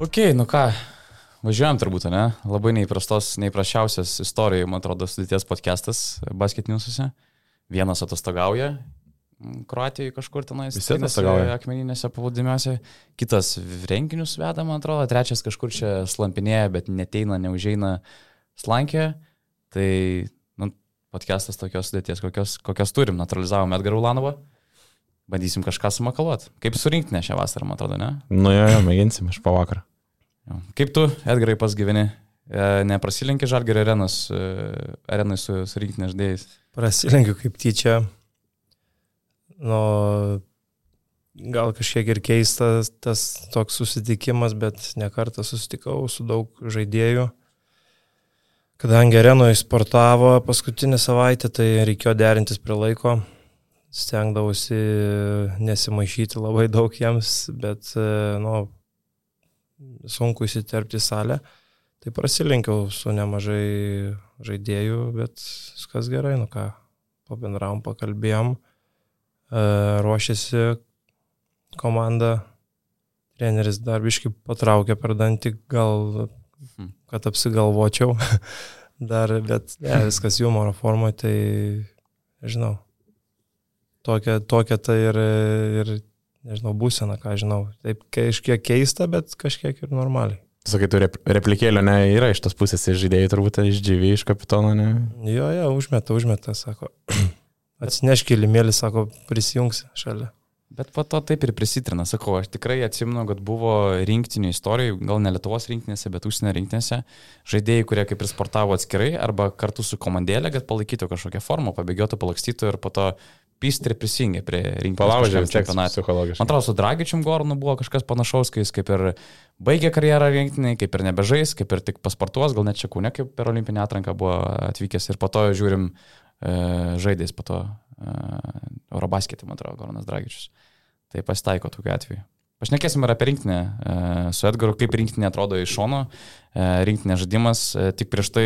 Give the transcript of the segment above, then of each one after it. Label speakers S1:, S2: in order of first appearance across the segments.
S1: Ok, nu ką, važiuojam turbūt, ne? Labai neįprastos, neįprasčiausias istorijų, man atrodo, sudėties podcastas basketiniuose. Vienas atostogauja, Kroatijoje kažkur tenais.
S2: Visi atostogauja.
S1: Akmeninėse pavadimiuose. Kitas renginius veda, man atrodo. Trečias kažkur čia slampinėja, bet neteina, neužeina slankė. Tai, nu, podcastas tokios sudėties, kokios, kokios turim. Naturalizavom Edgarą Ulanovą. Bandysim kažką sumakaluoti. Kaip surinkti ne šią vasarą, man atrodo, ne?
S2: Nu jo, jo, mėginsim iš pavakar.
S1: Jo. Kaip tu, Edgarai, pas gyveni? E, Neprasilenki Žalgerio arenos, e, arenai su, su rinktinė žaidėjais?
S3: Prasilenkiu kaip tyčia. Nu, gal kažkiek ir keistas tas toks susitikimas, bet nekartą susitikau su daug žaidėjų. Kadangi arenoje sportavo paskutinį savaitę, tai reikėjo derintis prie laiko. Stengdavausi nesimaišyti labai daug jiems, bet, nu, sunku įsiterpti salę. Tai prasilenkiau su nemažai žaidėjų, bet viskas gerai, nu ką, pabendravom, pakalbėjom, e, ruošiasi komanda, treneris darbiškai patraukė per dantį, gal kad apsigalvočiau dar, bet ne, viskas humoro formoje, tai nežinau. Tokia, tokia tai ir, ir, nežinau, būsena, ką žinau. Taip kažkiek keista, bet kažkiek ir normaliai.
S2: Sakai, tu rep replikėlio ne, yra iš tos pusės iš žaidėjų, turbūt iš džyvį, iš kapitono, ne?
S3: Jo, jo, užmeta, užmeta, sako. Atsineš kilimėlį, sako, prisijungs šalia.
S1: Bet po to taip ir prisitrina, sakau, aš tikrai atsimenu, kad buvo rinktinių istorijų, gal ne Lietuvos rinktinėse, bet užsienio rinktinėse, žaidėjai, kurie kaip ir sportavo atskirai arba kartu su komandėlė, kad palaikytų kažkokią formą, pabėgiotų, palakstytų ir po to pystri prisijungė prie rinktinės.
S2: Palaužė
S1: čempionatą.
S2: psichologiškai.
S1: Man atrodo, su Dragičium Gornu buvo kažkas panašaus, kai jis kaip ir baigė karjerą rinktinai, kaip ir nebežais, kaip ir tik pasportuos, gal net čia kūne, kaip per olimpinę atranką buvo atvykęs ir po to žiūrim e, žaidėjais, po to e, Eurobasketį, man atrodo, Gornas Dragičius. Tai pasitaiko tokiu atveju. Pašnekėsim ir apie rinktinę e, su Edgaru, kaip rinktinė atrodo iš šono, e, rinktinė žaidimas. E, tik prieš tai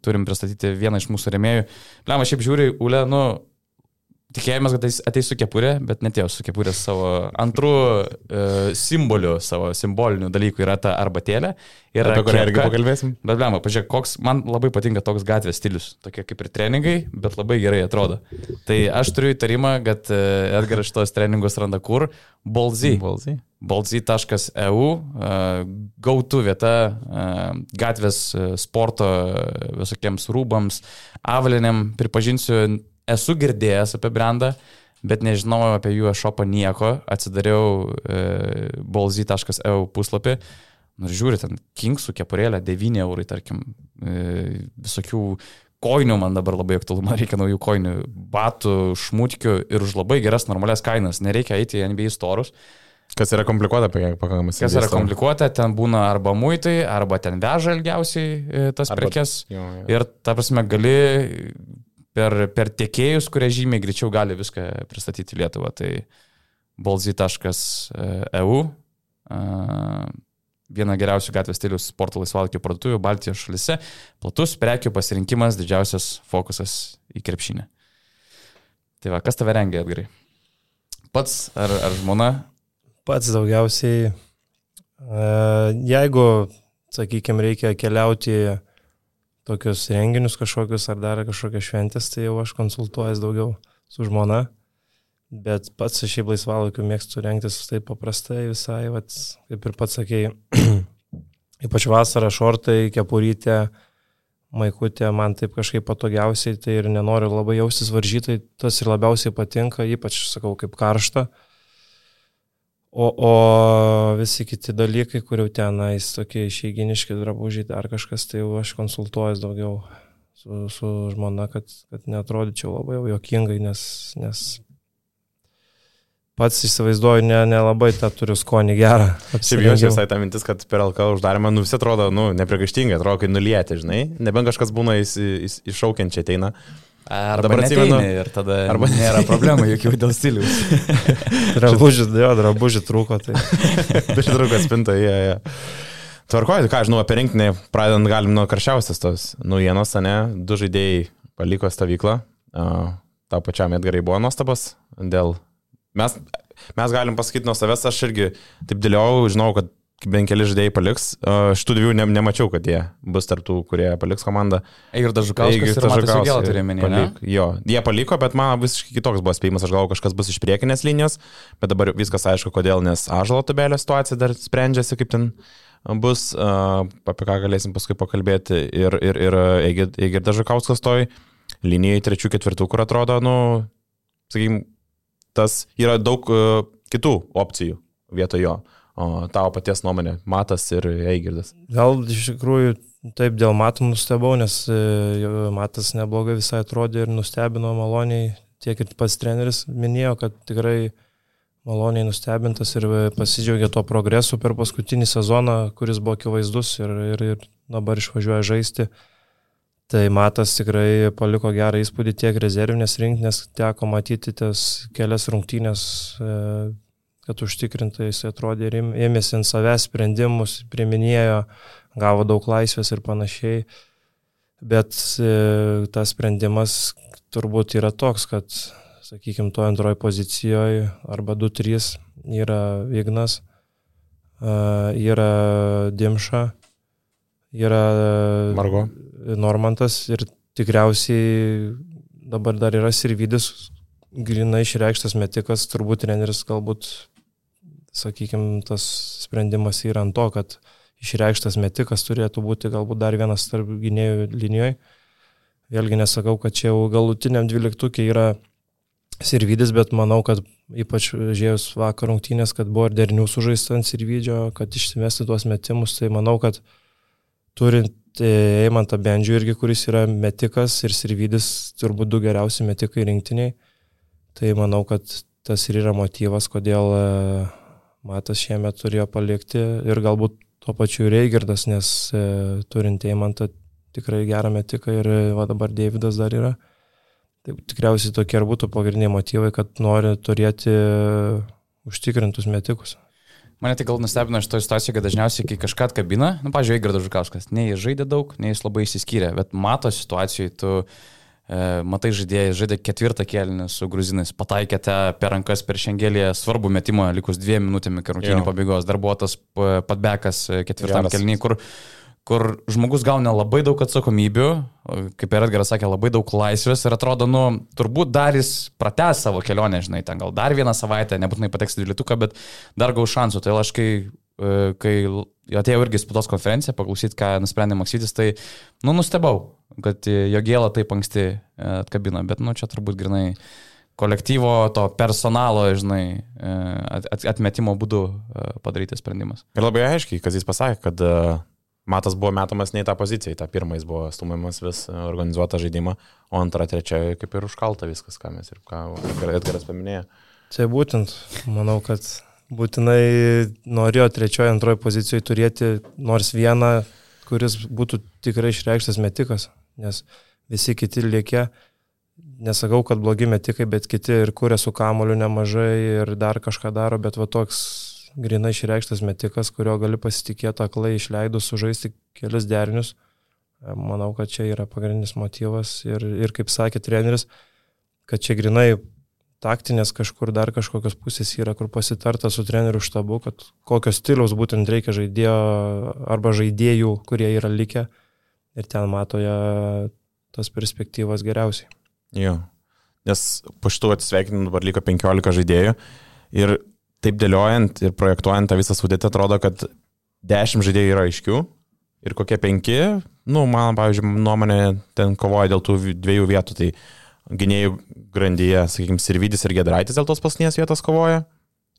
S1: turim pristatyti vieną iš mūsų remėjų. Lema, šiaip žiūri, Ule, nu, tikėjomės, kad ateis, su kepurė, bet netėjo su kepurė savo antrų e, simbolių, savo simbolinių dalykų yra ta arbatėlė. Ir
S2: Apie kurią irgi pakalbėsim.
S1: Bet, blema, pažiūrėk, koks man labai patinka toks gatvės stilius. Tokie kaip ir treningai, bet labai gerai atrodo. Tai aš turiu įtarimą, kad e, Edgaras šitos treningus randa kur? Bolzy.
S2: Bolzy.
S1: Bolzy.eu, gautų vieta e, gatvės e, sporto visokiems rūbams, avaliniam, pripažinsiu, esu girdėjęs apie brandą, bet nežinojau apie jų e-shopą nieko, atsidariau e, bolzy.eu puslapį. Nu ir žiūri, ten Kingsų kepurėlė 9 eurai, tarkim, e, visokių koinių man dabar labai aktualu, man reikia naujų koinių, batų, šmutkių ir už labai geras normalias kainas, nereikia eiti į NBA storus.
S2: Kas yra komplikuota, pakankamai.
S1: Kas yra komplikuota, ten būna arba muitai, arba ten veža ilgiausiai e, tas
S2: Arba-
S1: prekes.
S2: Jo, jo.
S1: Ir ta prasme gali per, per tiekėjus, kurie žymiai greičiau gali viską pristatyti Lietuvą. Tai bolzy.eu, viena geriausių gatvės stilius sporto laisvalaikių parduotuvių Baltijos šalise, platus prekių pasirinkimas, didžiausias fokusas į krepšinę. Tai va, kas tave rengia, Edgarai? Pats ar, ar žmona?
S3: Pats daugiausiai, e, jeigu, sakykime, reikia keliauti tokius renginius kažkokius ar dar kažkokias šventės, tai jau aš konsultuojas daugiau su žmona. Bet pats aš šiaip laisvalaikiu mėgstu rengtis taip paprastai visai, vat, kaip ir pats sakėjai, ypač vasarą šortai, kepurytė, maikutė, man taip kažkaip patogiausiai, tai ir nenoriu labai jaustis varžytai, tas ir labiausiai patinka, ypač, sakau, kaip karšta. O, o visi kiti dalykai, kur jau tenais tokie išeiginiški drabužiai, dar kažkas, tai jau aš konsultuojas daugiau su, su žmona, kad, kad netrodyčiau labai jau jokingai, nes, nes pats įsivaizduoju, nelabai ne, ne tą turiu skonį gerą.
S2: Šiaip jos visai ta mintis, kad per LK uždarimą, nu visi atrodo, nu, neprigaištingai, atrodo, kai nulieti, žinai, nebent kažkas būna iššaukiančiai ateina.
S1: Arba dabar atsimenu ir tada arba nėra problemų jokių dėl stiliaus.
S3: drabužį, jo, drabužį trūko. Tai.
S2: Biškai trūko spinta, jie. Yeah, yeah. Tvarkoju, ką žinau, apie rinkinį pradedant galim nuo karščiausias tos naujienos, ne? Du žaidėjai paliko stovyklą. Uh, tau pačiam Edgarai buvo nuostabas dėl... Mes, mes galim pasakyti nuo savęs, aš irgi taip dėliau, žinau, kad bent keli žaidėjai paliks. Šitų dviejų ne, nemačiau, kad jie bus tarptų, kurie paliks komandą.
S1: Ir Dažukauskas ir Gėlą turi minėti.
S2: Jo, jie paliko, bet man visiškai kitoks buvo spėjimas. Aš galvoju, kažkas bus iš priekinės linijos, bet dabar viskas aišku, kodėl, nes Ažalo tabelio situacija dar sprendžiasi, kaip ten bus, apie ką galėsim paskui pakalbėti. Ir, ir, ir Eigir Dažukauskas toj linijai trečių, ketvirtų, kur atrodo, nu, sakykim, tas yra daug kitų opcijų vietoj jo. O tavo paties nuomonė, Matas ir Eigirdas.
S3: Gal iš tikrųjų taip dėl Matų nustebau, nes e, Matas neblogai visai atrodė ir nustebino maloniai. Tiek ir pats treneris minėjo, kad tikrai maloniai nustebintas ir pasidžiaugė to progresu per paskutinį sezoną, kuris buvo akivaizdus ir, ir, ir dabar išvažiuoja žaisti. Tai Matas tikrai paliko gerą įspūdį tiek rezervinės rinktinės, teko matyti tas kelias rungtynės e, kad užtikrintai jis atrodė ir ėmėsi ant savęs sprendimus, priminėjo, gavo daug laisvės ir panašiai. Bet e, tas sprendimas turbūt yra toks, kad, sakykime, to antroji pozicijoje arba 2-3 yra Ignas, e, yra Dimša, yra
S2: Margo.
S3: Normantas ir tikriausiai dabar dar yra Sirvidis, grinai išreikštas metikas, turbūt treneris galbūt sakykime, tas sprendimas yra ant to, kad išreikštas metikas turėtų būti galbūt dar vienas tarp gynėjų linijoje. Vėlgi nesakau, kad čia jau galutiniam dvyliktukė yra Sirvidis, bet manau, kad ypač žiūrėjus vakar rungtynės, kad buvo ir derinių sužaista ant Sirvidžio, kad išsimesti tuos metimus, tai manau, kad turint Eimantą Bendžių irgi, kuris yra metikas ir Sirvidis turbūt du geriausi metikai rinktiniai, tai manau, kad tas ir yra motyvas, kodėl Matas šiemet turėjo palikti ir galbūt tuo pačiu Reigirdas, nes e, turint Eimantą tikrai gerą metiką ir e, va dabar Davidas dar yra. Tai tikriausiai tokie ir būtų pagrindiniai motyvai, kad nori turėti e, užtikrintus metikus.
S1: Mane tik gal nustebino šitoje situacijoje, kad dažniausiai, kai kažką atkabina, nu, pažiūrėjau, Igordas Žukauskas, nei jis žaidė daug, nei jis labai įsiskyrė, bet mato situacijoje, tu E, matai žaidėjai, žaidė ketvirtą kėlinį su gruzinais, pataikėte per rankas per šiangelį svarbų metimą, likus dviem minutėm iki rungtynių pabaigos, dar buvo tas patbekas e, ketvirtam kėlinį, kur, kur žmogus gauna labai daug atsakomybių, kaip ir Edgaras sakė, labai daug laisvės ir atrodo, nu, turbūt dar jis prates savo kelionę, žinai, ten gal dar vieną savaitę, nebūtinai pateks į dvyliktuką, bet dar gaus šansų. Tai aš kai, e, kai atėjau irgi spaudos konferenciją, paklausyti, ką nusprendė Maksytis, tai, nu, nustebau kad jo gėlą taip anksti e, atkabina, bet, nu, čia turbūt grinai kolektyvo, to personalo, žinai, e, atmetimo būdu e, padarytas sprendimas.
S2: Ir labai aiškiai, kas jis pasakė, kad Matas buvo metamas ne į tą poziciją, į tą pirmą jis buvo stumiamas vis organizuotą žaidimą, o antrą, trečią kaip ir užkalta viskas, ką mes ir ką Edgaras paminėjo.
S3: Tai būtent, manau, kad būtinai norėjo trečioje, antroje pozicijoje turėti nors vieną, kuris būtų tikrai išreikštas metikas nes visi kiti liekė, nesakau, kad blogi metikai, bet kiti ir kuria su kamoliu nemažai ir dar kažką daro, bet va toks grinai išreikštas metikas, kurio gali pasitikėti aklai išleidus sužaisti kelius derinius. Manau, kad čia yra pagrindinis motyvas ir, ir kaip sakė treneris, kad čia grinai taktinės kažkur dar kažkokios pusės yra, kur pasitarta su treneriu štabu, kad kokios stiliaus būtent reikia žaidėjo arba žaidėjų, kurie yra likę ir ten matoja tas perspektyvas geriausiai.
S2: Jo, nes po šitų atsisveikinimų dabar liko 15 žaidėjų ir taip dėliojant ir projektuojant tą visą sudėtį atrodo, kad 10 žaidėjų yra aiškių ir kokie 5, nu, man, pavyzdžiui, nuomonė ten kovoja dėl tų dviejų vietų, tai gynėjų grandyje, sakykime, Sirvidis ir Gedraitis dėl tos pasnės vietos kovoja,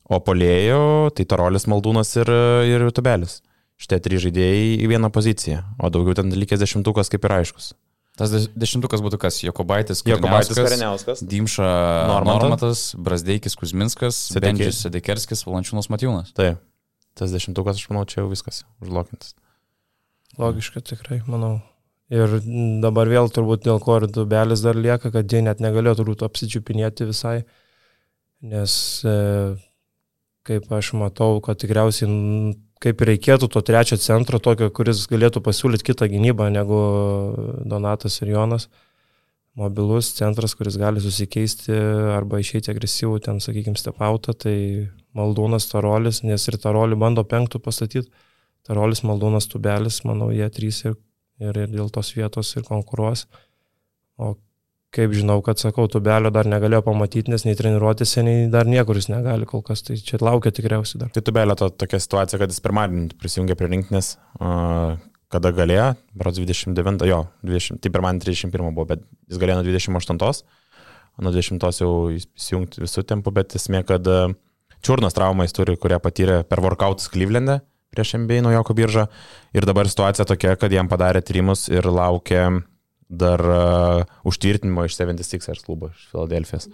S2: o polėjų tai Tarolis Maldūnas ir, ir Tubelis šitie trys žaidėjai į vieną poziciją, o daugiau ten likęs dešimtukas kaip ir aiškus.
S1: Tas dešimtukas būtų kas? Jokobaitis,
S2: Jokobaitis Kariniauskas,
S1: Dimša Normatas, Brasdeikis Kuzminskas, Bendžius Sedekerskis, Valančiūnas Matijūnas.
S2: Taip, tas dešimtukas, aš manau, čia jau viskas užlokintas.
S3: Logiška tikrai, manau. Ir dabar vėl turbūt dėl ko ir dubelis dar lieka, kad jie net negalėjo turbūt apsičiupinėti visai, nes e, kaip aš matau, kad tikriausiai kaip reikėtų to trečio centro, tokio, kuris galėtų pasiūlyti kitą gynybą negu Donatas ir Jonas. Mobilus centras, kuris gali susikeisti arba išeiti agresyvų, ten, sakykime, stepautą, tai Maldūnas, Tarolis, nes ir Tarolį bando penktų pastatyti. Tarolis, Maldūnas, Tubelis, manau, jie trys ir, ir, ir dėl tos vietos ir konkuruos. O kaip žinau, kad sakau, Tubelio dar negalėjo pamatyti, nes nei treniruotėse, nei dar niekur jis negali kol kas, tai čia laukia tikriausiai dar.
S2: Tai Tubelio to tokia situacija, kad jis pirmadienį prisijungė prie rinktinės, kada galėjo, berods 29, jo, 20, tai pirmadienį 31 buvo, bet jis galėjo nuo 28, nuo 20 jau įsijungti visų tempų, bet esmė, kad čiurnos traumą jis turi, kurią patyrė per workoutus Klyvlende prieš MBA naujoko biržą ir dabar situacija tokia, kad jam padarė tyrimus ir laukia dar uh, užtvirtinimo iš 76ers klubo iš Filadelfijos.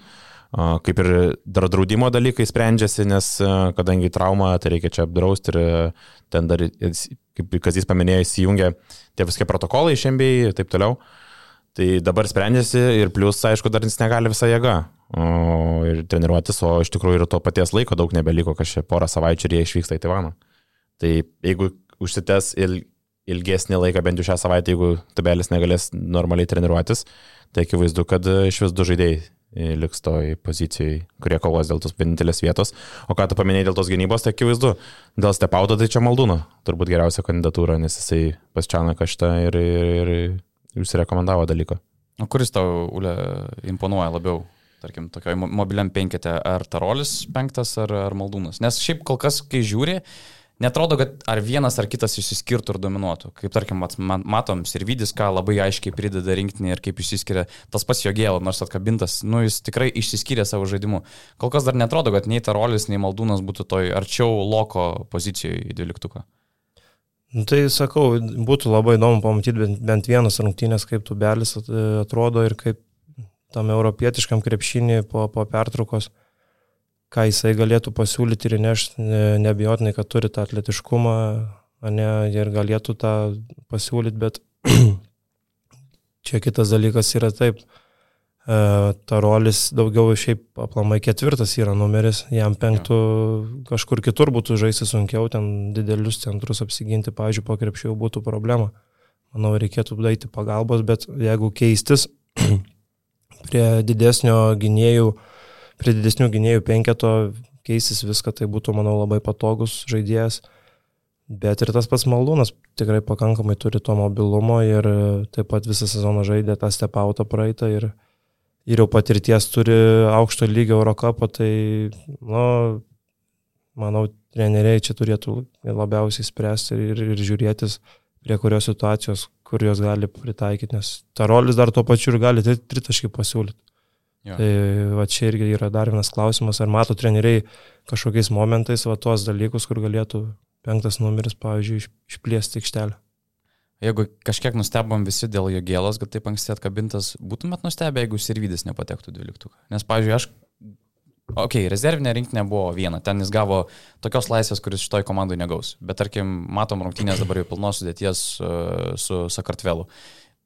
S2: Uh, kaip ir dar draudimo dalykai sprendžiasi, nes uh, kadangi trauma, tai reikia čia apdrausti ir uh, ten dar, kaip Kazis paminėjo, įsijungia tie visokie protokolai iš MBA ir taip toliau. Tai dabar sprendžiasi ir plus, aišku, dar jis negali visą jėgą o, ir treniruotis, o iš tikrųjų ir to paties laiko daug nebeliko, kažkaip porą savaičių ir jie išvyksta į Taivaną. Tai jeigu užsitęs il, ilgesnį laiką, bent jau šią savaitę, jeigu tabelis negalės normaliai treniruotis, tai akivaizdu, kad iš vis du žaidėjai e, liks toj pozicijai, kurie kovos dėl tos vienintelės vietos. O ką tu paminėjai dėl tos gynybos, tai akivaizdu, dėl stepauto tai čia Maldūno turbūt geriausia kandidatūra, nes jisai pas Čianą kažtą ir, ir, ir užsirekomendavo dalyką.
S1: O kuris tau, Ule, imponuoja labiau? Tarkim, tokioj mobiliam penkete, ar Tarolis penktas, ar, ar Maldūnas? Nes šiaip kol kas, kai žiūri, uh, Netrodo, kad ar vienas ar kitas išsiskirtų ir dominuotų. Kaip tarkim, matom, Sirvidis, ką labai aiškiai prideda rinktinį ir kaip išsiskiria tas pats jo gėlo, nors atkabintas, nu jis tikrai išsiskyrė savo žaidimu. Kol kas dar netrodo, kad nei Tarolis, nei Maldūnas būtų toj arčiau loko pozicijoje į dvyliktuką.
S3: Nu, tai sakau, būtų labai įdomu pamatyti bent, bent vienas rungtynės, kaip tubelis atrodo ir kaip tam europietiškam krepšinį po, po pertraukos ką jisai galėtų pasiūlyti ir nešti, nebijotinai, kad turi tą atletiškumą, ne, ir galėtų tą pasiūlyti, bet čia kitas dalykas yra taip, e, Tarolis daugiau šiaip aplamai ketvirtas yra numeris, jam penktų kažkur kitur būtų žaisti sunkiau, ten didelius centrus apsiginti, pavyzdžiui, po krepšių būtų problema. Manau, reikėtų daryti pagalbos, bet jeigu keistis prie didesnio gynėjų, prie didesnių gynėjų penketo keisis viską, tai būtų, manau, labai patogus žaidėjas. Bet ir tas pats Maldūnas tikrai pakankamai turi to mobilumo ir taip pat visą sezoną žaidė tą stepautą praeitą ir, ir jau patirties turi aukšto lygio Eurocapą, tai, nu, manau, treneriai čia turėtų labiausiai spręsti ir, ir žiūrėtis, prie kurios situacijos, kur jos gali pritaikyti, nes Tarolis dar tuo pačiu ir gali tritaškį pasiūlyti. Jo. Tai va čia irgi yra dar vienas klausimas, ar mato treneriai kažkokiais momentais va tuos dalykus, kur galėtų penktas numeris, pavyzdžiui, išplėsti aikštelę.
S1: Jeigu kažkiek nustebom visi dėl jo gėlos, kad taip anksti atkabintas, būtumėt nustebę, jeigu Sirvidis nepatektų dvyliktuką. Nes, pavyzdžiui, aš, okei, okay, rezervinė rinkinė buvo viena, ten jis gavo tokios laisvės, kuris šitoj komandai negaus. Bet, tarkim, matom rungtynės dabar jau pilnos sudėties uh, su Sakartvelu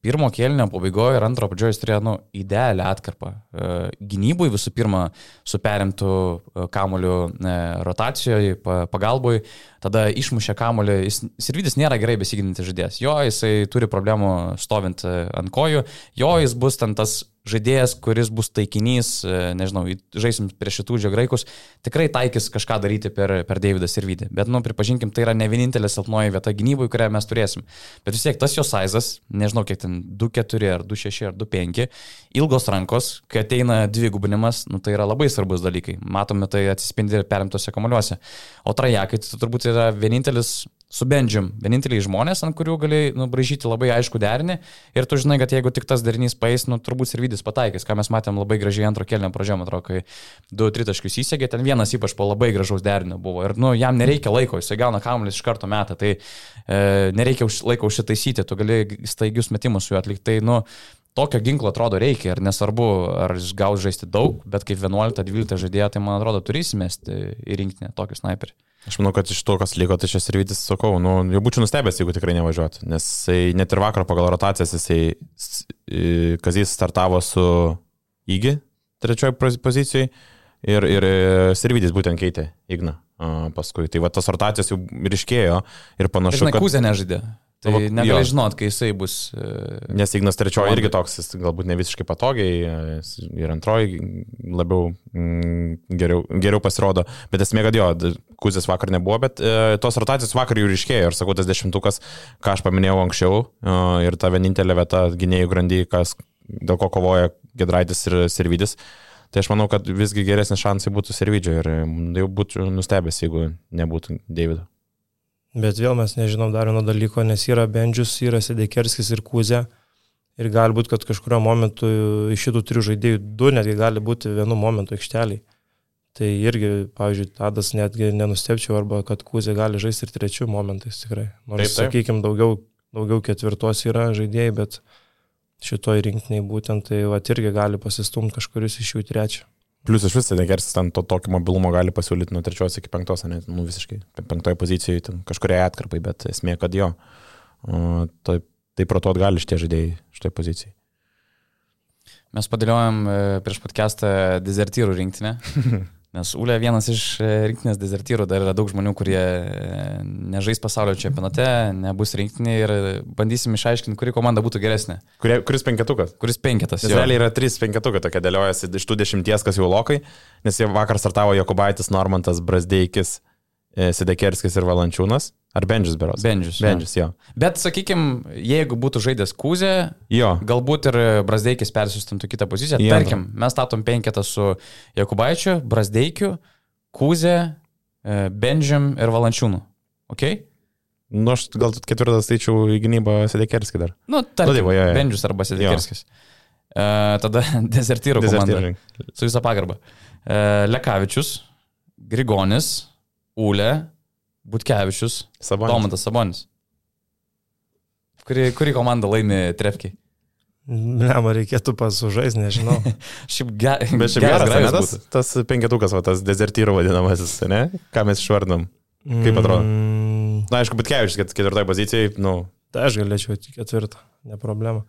S1: pirmo kėlinio pabaigoje ir antro pradžioje jis turėjo nu, idealią atkarpą. E, gynybui visų pirma su perimtų e, kamoliu e, rotacijoje, pagalbui, tada išmušė kamoliu, jis Sirvidis nėra gerai besiginantis žaidėjas. Jo, jisai turi problemų stovint ant kojų, jo, jis bus ten tas žaidėjas, kuris bus taikinys, e, nežinau, žaisim prieš šitų džiagraikus, tikrai taikys kažką daryti per, per Davidą Sirvidį. Bet, nu, pripažinkim, tai yra ne vienintelė silpnoji vieta gynybai, kurią mes turėsim. Bet vis tiek tas jo sizas, nežinau, kiek ten 2-4 ar 2-6 ar 2-5, ilgos rankos, kai ateina dvigubinimas, nu, tai yra labai svarbus dalykai. Matome tai atsispindi ir perimtose kamaliuose. O trajekai tai turbūt yra vienintelis su Benžium. Vieninteliai žmonės, ant kurių gali nubražyti labai aišku derinį ir tu žinai, kad jeigu tik tas derinys paės, nu turbūt ir vidis pataikys, ką mes matėm labai gražiai antro kelnio pradžio, man atrodo, kai du tritaškius įsėgė, ten vienas ypač po labai gražaus derinio buvo ir nu, jam nereikia laiko, jisai gauna kamuolį iš karto metą, tai e, nereikia už, laiko užsitaisyti, tu gali staigius metimus su juo atlikti. Tai, nu, tokio ginklo atrodo reikia ir nesvarbu, ar jis gaus žaisti daug, bet kaip 11-12 žaidėja, tai man atrodo turi įsimesti į rinkinį tokį sniperį.
S2: Aš manau, kad iš to, kas liko, tai šis rytis, sakau, nu, jau būčiau nustebęs, jeigu tikrai nevažiuotų, nes jisai net ir vakar pagal rotacijas jisai, Kazys startavo su Įgi trečioje pozicijoje ir, ir Sirvidis būtent keitė Igną paskui. Tai va tas rotacijas jau ryškėjo ir panašu,
S1: Žinai, kad... Kūzė nežaidė. Tai
S2: Nu,
S1: negali žinot, kai jisai bus. e,
S2: Nes Ignas trečioji irgi toks, jis galbūt ne visiškai patogiai jis ir antroji labiau mm, geriau, geriau pasirodo. Bet esmė, kad jo, Kuzės vakar nebuvo, bet e, tos rotacijos vakar jau ryškėjo ir sakau, tas dešimtukas, ką aš paminėjau anksčiau, e, ir ta vienintelė vieta gynėjų grandy, kas, dėl ko kovoja Gedraitis ir Servidis. Tai aš manau, kad visgi geresni šansai būtų Servidžio ir jau būtų nustebęs, jeigu nebūtų Davido.
S3: Bet vėl mes nežinom dar vieno dalyko, nes yra Bendžius, yra Sedekerskis ir Kūzė. Ir gali būti, kad kažkurio momentu iš šitų trijų žaidėjų du netgi gali būti vienu momentu aikšteliai. Tai irgi, pavyzdžiui, Tadas netgi nenustepčiau, arba kad Kūzė gali žaisti ir trečių momentais tikrai. Nors,
S2: Taip, taip.
S3: sakykime, daugiau, daugiau ketvirtos yra žaidėjai, bet šitoj rinktiniai būtent tai va irgi gali pasistumti kažkuris iš jų į trečią.
S2: Plius iš viso Degersis ten to tokio mobilumo gali pasiūlyti nuo trečios iki penktos, ne, nu visiškai pe- penktoje pozicijoje, ten kažkuria atkarpai, bet esmė, kad jo. O, Tai, tai protuot gali šitie žaidėjai šitoje pozicijoje.
S1: Mes padėliojom e, prieš podcastą dezertyrų rinktinę. Nes Ulė vienas iš e, rinktinės dezertyrų, dar yra daug žmonių, kurie e, nežais pasaulio čempionate, nebus rinktinė ir bandysim išaiškinti, kuri komanda būtų geresnė.
S2: Kurie, kuris penketukas?
S1: Kuris penketas.
S2: Realiai yra trys penketukai tokie dėliojasi iš tų dešimties, kas jau lokai, nes jie vakar startavo Jokubaitis, Normantas, Brasdeikis, e, Sidekerskis ir Valančiūnas. Ar Bendžius beros?
S1: Bendžius, jo.
S2: Bendžius, jo.
S1: Bet, sakykime, jeigu būtų žaidęs Kūzė,
S2: Jo.
S1: galbūt ir Brasdeikis persistumtų kitą poziciją.
S2: Antrą.
S1: Tarkim, mes statom penketą su Jakubaičiu, Brasdeikiu, Kūzė, e, Benžium ir Valančiūnu. Ok?
S2: Nu, aš gal ketvirtas skaičiau į gynybą Sidekerskį dar.
S1: Nu,
S2: Nu,
S1: tarkim,
S2: tai va, jo, jo.
S1: Benžius arba Sidekerskis. E, tada dezertyrų komanda. Su visą pagarbą. E, Lekavičius, Grigonis, Ūlė, Butkevičius,
S2: Sabonis.
S1: Domantas Sabonis. Kuri, kuri komanda laimi trefkiai?
S3: Lemą reikėtų pasužais, nežinau.
S1: Šiaip ge,
S2: Bet šiaip
S1: geras
S2: geras, ne, tas,
S1: būtų.
S2: tas penketukas, va, tas dezertyrų vadinamasis, ne? Ką mes išvardom. Kaip atrodo?
S3: Mm,
S2: Na, aišku, bet kevičius, kad ketvirtoje pozicijoje, nu,
S3: Tai aš galėčiau ketvirtą, ne problema.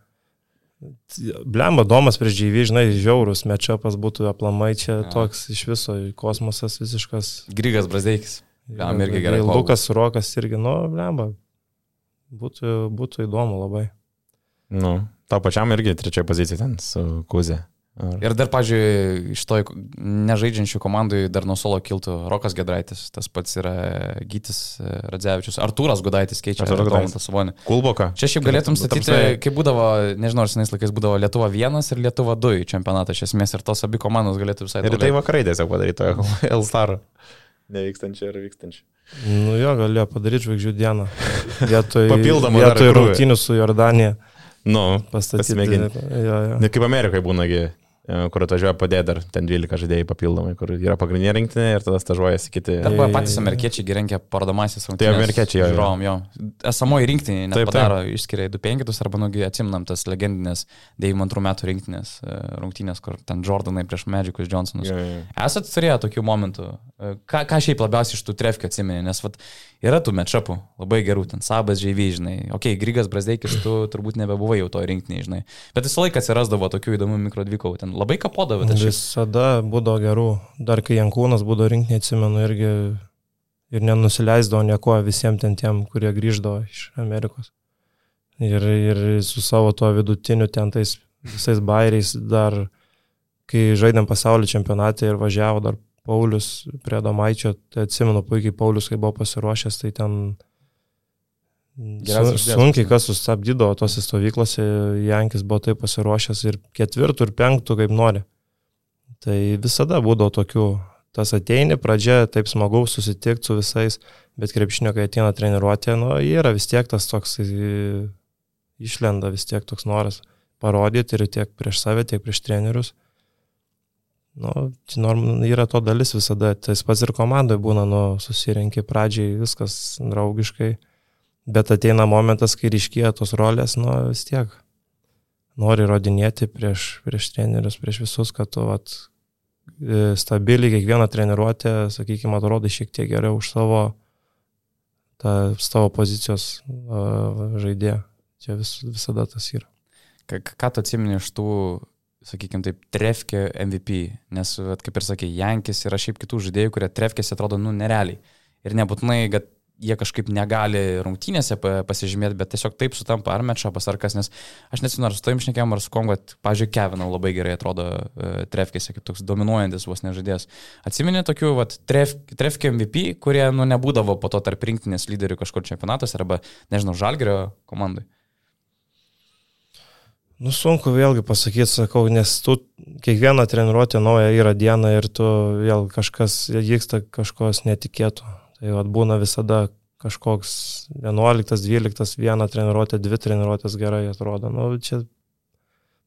S3: Blemba, Domas prieš Džyvį, žinai, žiaurus mečapas būtų aplamai čia
S1: Jo.
S3: toks iš viso kosmosas visiškas.
S1: Grigas Brasdeikis. Jam irgi
S3: Ir
S1: gerai kovos.
S3: Lukas Rokas irgi, nu, blemba. Būtų, būtų įdomu labai.
S2: nu, tau pačiam irgi trečioje pozicijoje ten su Kuzė. Ar...
S1: Ir dar, pažiūrėjau, iš to nežaidžiančių komandų dar nuo solo kiltų Rokas Gedraitis, tas pats yra Gytis e, Radzevičius, Artūras Gudaitis keičia. Domantą Savonį.
S2: Kulboka.
S1: Čia šiaip galėtum
S2: ta
S1: statyti,
S2: prasme-
S1: kaip būdavo, nežinau, ar senais laikais būdavo Lietuva 1 ir Lietuva 2 į čempionatą iš esmės ir tos abi komandos galėtų visai
S2: Ir tai vakarai tiesiog padarytojo Elstar. Nevykstančią ir vykstančią.
S3: Nu jo, galėjo padaryti žvaigždžių dieną. Vietoj,
S2: Papildomą
S3: vietoj rungtynių su Jordanija
S2: Nu,
S3: pastatyti. Jo, jo.
S2: ne kaip Amerikoje būnagi, kur atvažiuoja padėti dar ten 12 žaidėjai papildomai, kur yra pagrindinė rinktinė ir tada stažuojasi kiti.
S1: Arba patys amerikiečiai rengia parodomasis rungtynes.
S2: Tai amerikiečiai, jo, jo.
S1: Žiūrovom, jo. Esamoji rinktinė
S2: Taip,
S1: nepadaro, išskiria 2-5 arba nugi atsimnam tas legendinės 92 metų rinktinės e, rungtynės, kur ten Jordanai prieš Magikus Johnsonus.
S2: Jo, jo.
S1: Esat turėję tokių momentų? E, Ką, ką šiaip labiausiai iš tų trefkių atsimeni? Nes vat, yra tų mečapų labai gerų, ten Sabas Žyvy, žinai. Ok, Grigas Brasdeikis, tu turbūt nebebuvai jau to rinktinėje, žinai. Bet visą laiką atsirasdavo tokių įdomių mikrodvikų. Ten labai kapodavo, aš vis...
S3: Visada būdavo gerų. Dar kai Jankūnas būdavo rinkinį, atsimenu, irgi ir nenusileisdavo nieko visiems ten tiem, kurie grįždavo iš Amerikos. Ir, ir su savo tuo vidutiniu ten tais visais bairiais dar, kai žaidėm pasaulio čempionate ir važiavo dar Paulius prie Domaičio, tai atsimenu puikiai Paulius, kai buvo pasiruošęs, tai ten. Sunkiai kas sustabdydavo tose stovyklose, Jankis buvo taip pasiruošęs ir ketvirtų ir penktų kaip nori. Tai visada būdavo tokių, tas ateini, pradžia taip smagu susitikti su visais, bet krepšinio, kai ateina treniruotė, nu, yra vis tiek tas toks e, išlenda, vis tiek toks noras parodyti ir tiek prieš save, tiek prieš trenerius. Nu, yra to dalis visada, tas pats ir komandoje būna, nu, susirenki pradžiai, viskas draugiškai, bet ateina momentas, kai ryškėja tos rolės, nu, vis tiek nori rodinėti prieš, prieš trenerius, prieš visus, kad tu vat, e, stabiliai kiekvieną treniruotę, sakykime, atrodai šiek tiek geriau už savo, tą, savo pozicijos uh, žaidėją. Čia vis, visada tas yra.
S1: Ką, ką tu atsimeni iš tų, sakykime taip, trefkė MVP? Nes, kaip ir sakė, Jankis yra šiaip kitų žaidėjų, kurie trefkėsi atrodo, nu, nerealiai. Ir nebūtinai, kad jie kažkaip negali rungtynėse pasižymėti, bet tiesiog taip sutampa ar mečapas ar kas, nes aš nesimenu, ar su tavim šnekėjom, ar su Kongo, pažiūrėjau, Kevinau labai gerai atrodo uh, trefkėse, kaip toks dominuojantis vos nežaidėjas. Atsiminė tokių, vat, tref, trefkė MVP, kurie, nu, nebūdavo po to tarp rinktinės lyderių kažkur čempionatuose arba, nežinau, žalgerio komandai.
S3: Nu, sunku vėlgi pasakyti, sakau, nes tu kiekvieną treniruotę naują yra diena ir tu vėl kažkas vyksta kažkos netikėtų. Tai vat, būna visada kažkoks 11, 12, viena treniruotė, dvi treniruotės gerai atrodo. Nu, čia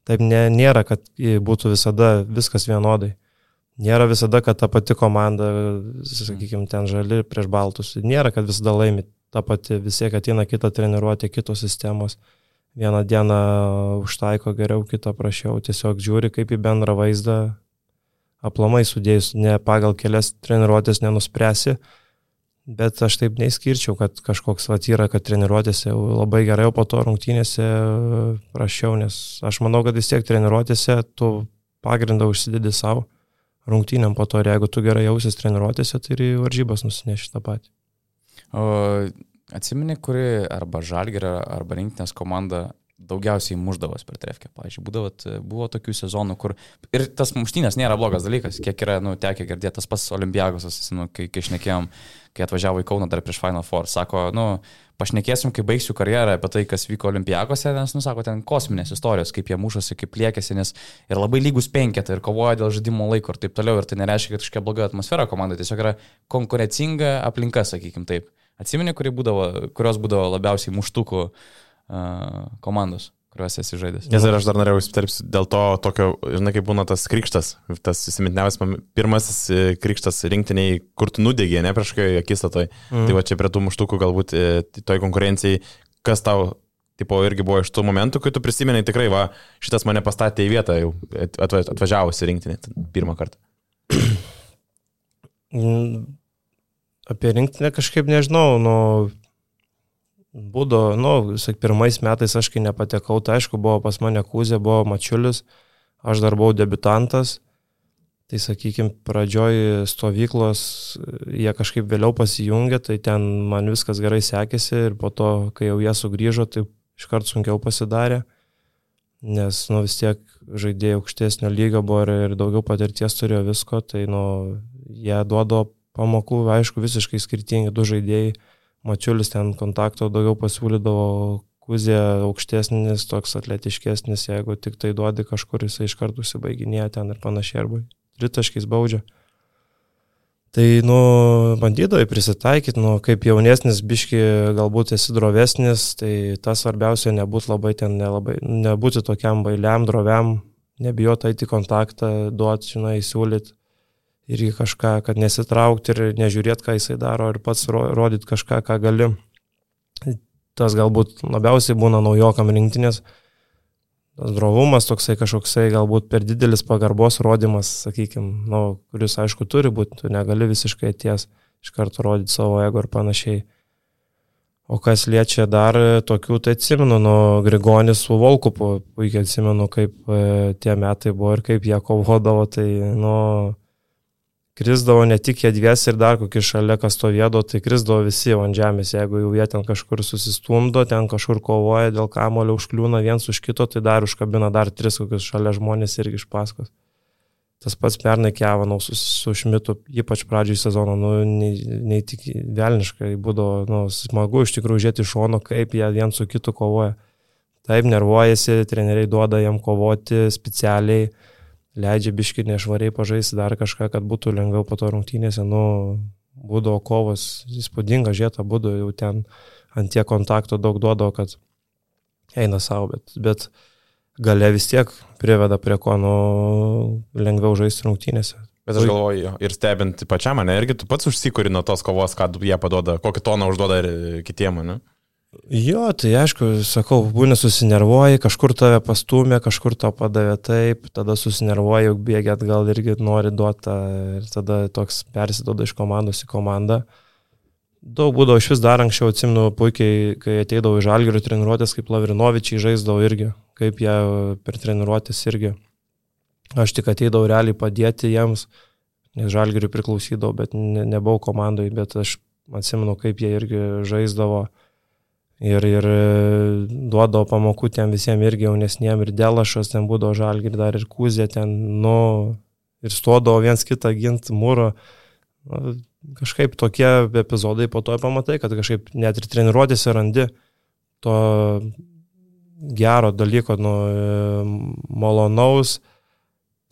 S3: taip ne, nėra, kad būtų visada viskas vienodai. Nėra visada, kad ta pati komanda, sakykime, ten žali prieš baltus. Nėra, kad visada laimi ta pati, vis tiek ateina kita treniruotė, kitos sistemos vieną dieną užtaiko geriau, kitą prašiau, tiesiog žiūri kaip į bendrą vaizdą, aplamai sudėjus, ne pagal kelias treniruotės nenuspręsi, bet aš taip neįskirčiau, kad kažkoks vat yra, kad treniruotėse labai gerai, o po to rungtynėse prašiau, nes aš manau, kad vis tiek treniruotėse tu pagrindą užsidedi savo rungtynėm po to ir jeigu tu gerai jausies treniruotėse, tai ir varžybas nusineši tą patį.
S1: O Atsimeni, kuri arba žalgerio, arba rinktinės komanda daugiausiai muždavos per trefkę. Pavyzdžiui, būdavo, buvo tokių sezonų, kur ir tas muštynės nėra blogas dalykas, kiek yra, nu, tekę girdėti, tas pats Olimpiagosas, nu, kai, kai šnekėjom, kai atvažiavo į Kauną dar prieš Final Four, sako, nu, pašnekėsim, kai baigsiu karjerą apie tai, kas vyko Olimpiagose, nes, nu, sako, ten kosminės istorijos, kaip jie mušasi, kaip liekėsi, nes ir labai lygus penketą ir kovoja dėl žaidimo laiko ir taip toliau, ir tai nereiškia, kad kažkokia bloga atmosfera komandai, tiesiog yra konkurencinga aplinka, sakykim taip. Atsimeni, būdavo, kurios būdavo labiausiai muštukų uh, komandos, kuriuose esi žaidęs.
S2: Nes ir aš dar norėjau įsiterpti dėl to tokio, žinai, kaip būna tas krikštas, tas įsimintiniausias pirmasis e, krikštas rinktiniai, kur tu nudegė, ne prieš kai akistatoj. Mm. Tai va čia prie tų muštukų galbūt e, toj konkurencijai, kas tau tipo, irgi buvo iš tų momentų, kai tu prisimeni tikrai, va, šitas mane pastatė į vietą jau atvažiavusi rinktinį pirmą kartą.
S3: Mm, apie rinktinę kažkaip nežinau, nu, būdo, nu, sak, pirmais metais aš kai nepatekau, tai aišku, buvo pas mane Kūzė, buvo Mačiulis, aš dar buvau debutantas, tai sakykime, pradžioj stovyklos jie kažkaip vėliau pasijungė, tai ten man viskas gerai sekėsi ir po to, kai jau jie sugrįžo, tai iškart sunkiau pasidarė, nes, nu, vis tiek žaidėjai aukštesnio lygio buvo ir, ir daugiau patirties turėjo visko, tai, nu, jie duodo pamokų, aišku, visiškai skirtingi du žaidėjai. Mačiulis ten kontakto daugiau pasiūlydavo, Kuzė aukštesnis, toks atletiškesnis, jeigu tik tai duodi kažkur, jisai iš karto užsibaiginėja ten ir panašiai, arba tritaškiais baudžia. Tai, nu, bandydavai prisitaikyti, nu, kaip jaunesnis biški, galbūt esi drovesnis, tai tas svarbiausia nebūti labai ten, nelabai, nebūti tokiam bailiam, droviam, nebijoti eiti kontaktą, duoti, žinai, siūlyti irgi kažką, kad nesitraukti ir nežiūrėti, ką jisai daro ir pats rodyti kažką, ką gali. Tas galbūt labiausiai būna naujokam rinktinės. Tas drovumas toksai kažkoksai galbūt per didelis pagarbos rodimas, sakykime, nu, kuris aišku turi būti, tu negali visiškai ties iš karto rodyti savo ego ir panašiai. O kas liečia dar tokių, tai atsimenu, nu, Grigonis su Volkupu, puikiai atsimenu, kaip e, tie metai buvo ir kaip jie kovodavo, tai, nu, krisdavo ne tik jie dviesi ir dar kokį šalia, kas stovėdavo, tai krisdavo visi ant žemės, jeigu jau jie ten kažkur susistumdo, ten kažkur kovoja dėl kamulio, užkliūna viens už kito, tai dar užkabina dar tris kokius šalia žmonės irgi iš paskos. Tas pats pernai Kevanau su, su Šmitu, ypač pradžioj sezono, nu, nei, nei tik velniškai būdavo nu, smagu iš tikrųjų žiūrėti iš šono, kaip jie vien su kitu kovoja. Taip nervuojasi, treneriai duoda jam kovoti specialiai leidžia biški nešvariai pažaisti dar kažką, kad būtų lengviau po to rungtynėse, nu, būdavo kovos, įspūdinga žieta, būdavo jau ten ant tiek kontakto daug duodavo, kad eina savo, bet, bet gale vis tiek priveda prie ko, nu, lengviau žaisti rungtynėse.
S2: Bet aš galvoju, ir stebint pačiam mane, irgi tu pats užsikuri nuo tos kovos, ką jie padoda, kokį toną užduoda ir kitiem, ne?
S3: Jo, tai aišku, sakau, būni susinervuoji, kažkur tave pastumė, kažkur to padavė taip, tada susinervuoji, juk bėgi atgal irgi nori duoti ir tada toks persidoda iš komandos į komandą. Daug būdavo iš vis dar anksčiau, atsimnu puikiai, kai ateidavau į žalgirių treniruotės, kaip Lavrinovičiai žaisdavo irgi, kaip jie per treniruotės irgi. Aš tik ateidavau realiai padėti jiems, nes žalgiriui priklausydavau, bet ne, nebuvau komandai, bet aš atsimenu, kaip jie irgi žaisdavo ir, ir duodavo pamokų tiem visiems irgi jaunesniem ir Delašas ten būdavo žalgi ir dar ir Kūzė ten, nu, ir stuodavo viens kitą gint mūro. Nu, kažkaip tokie epizodai po to pamatai, kad kažkaip net ir treniruotėse randi to gero dalyko, nu, malonaus,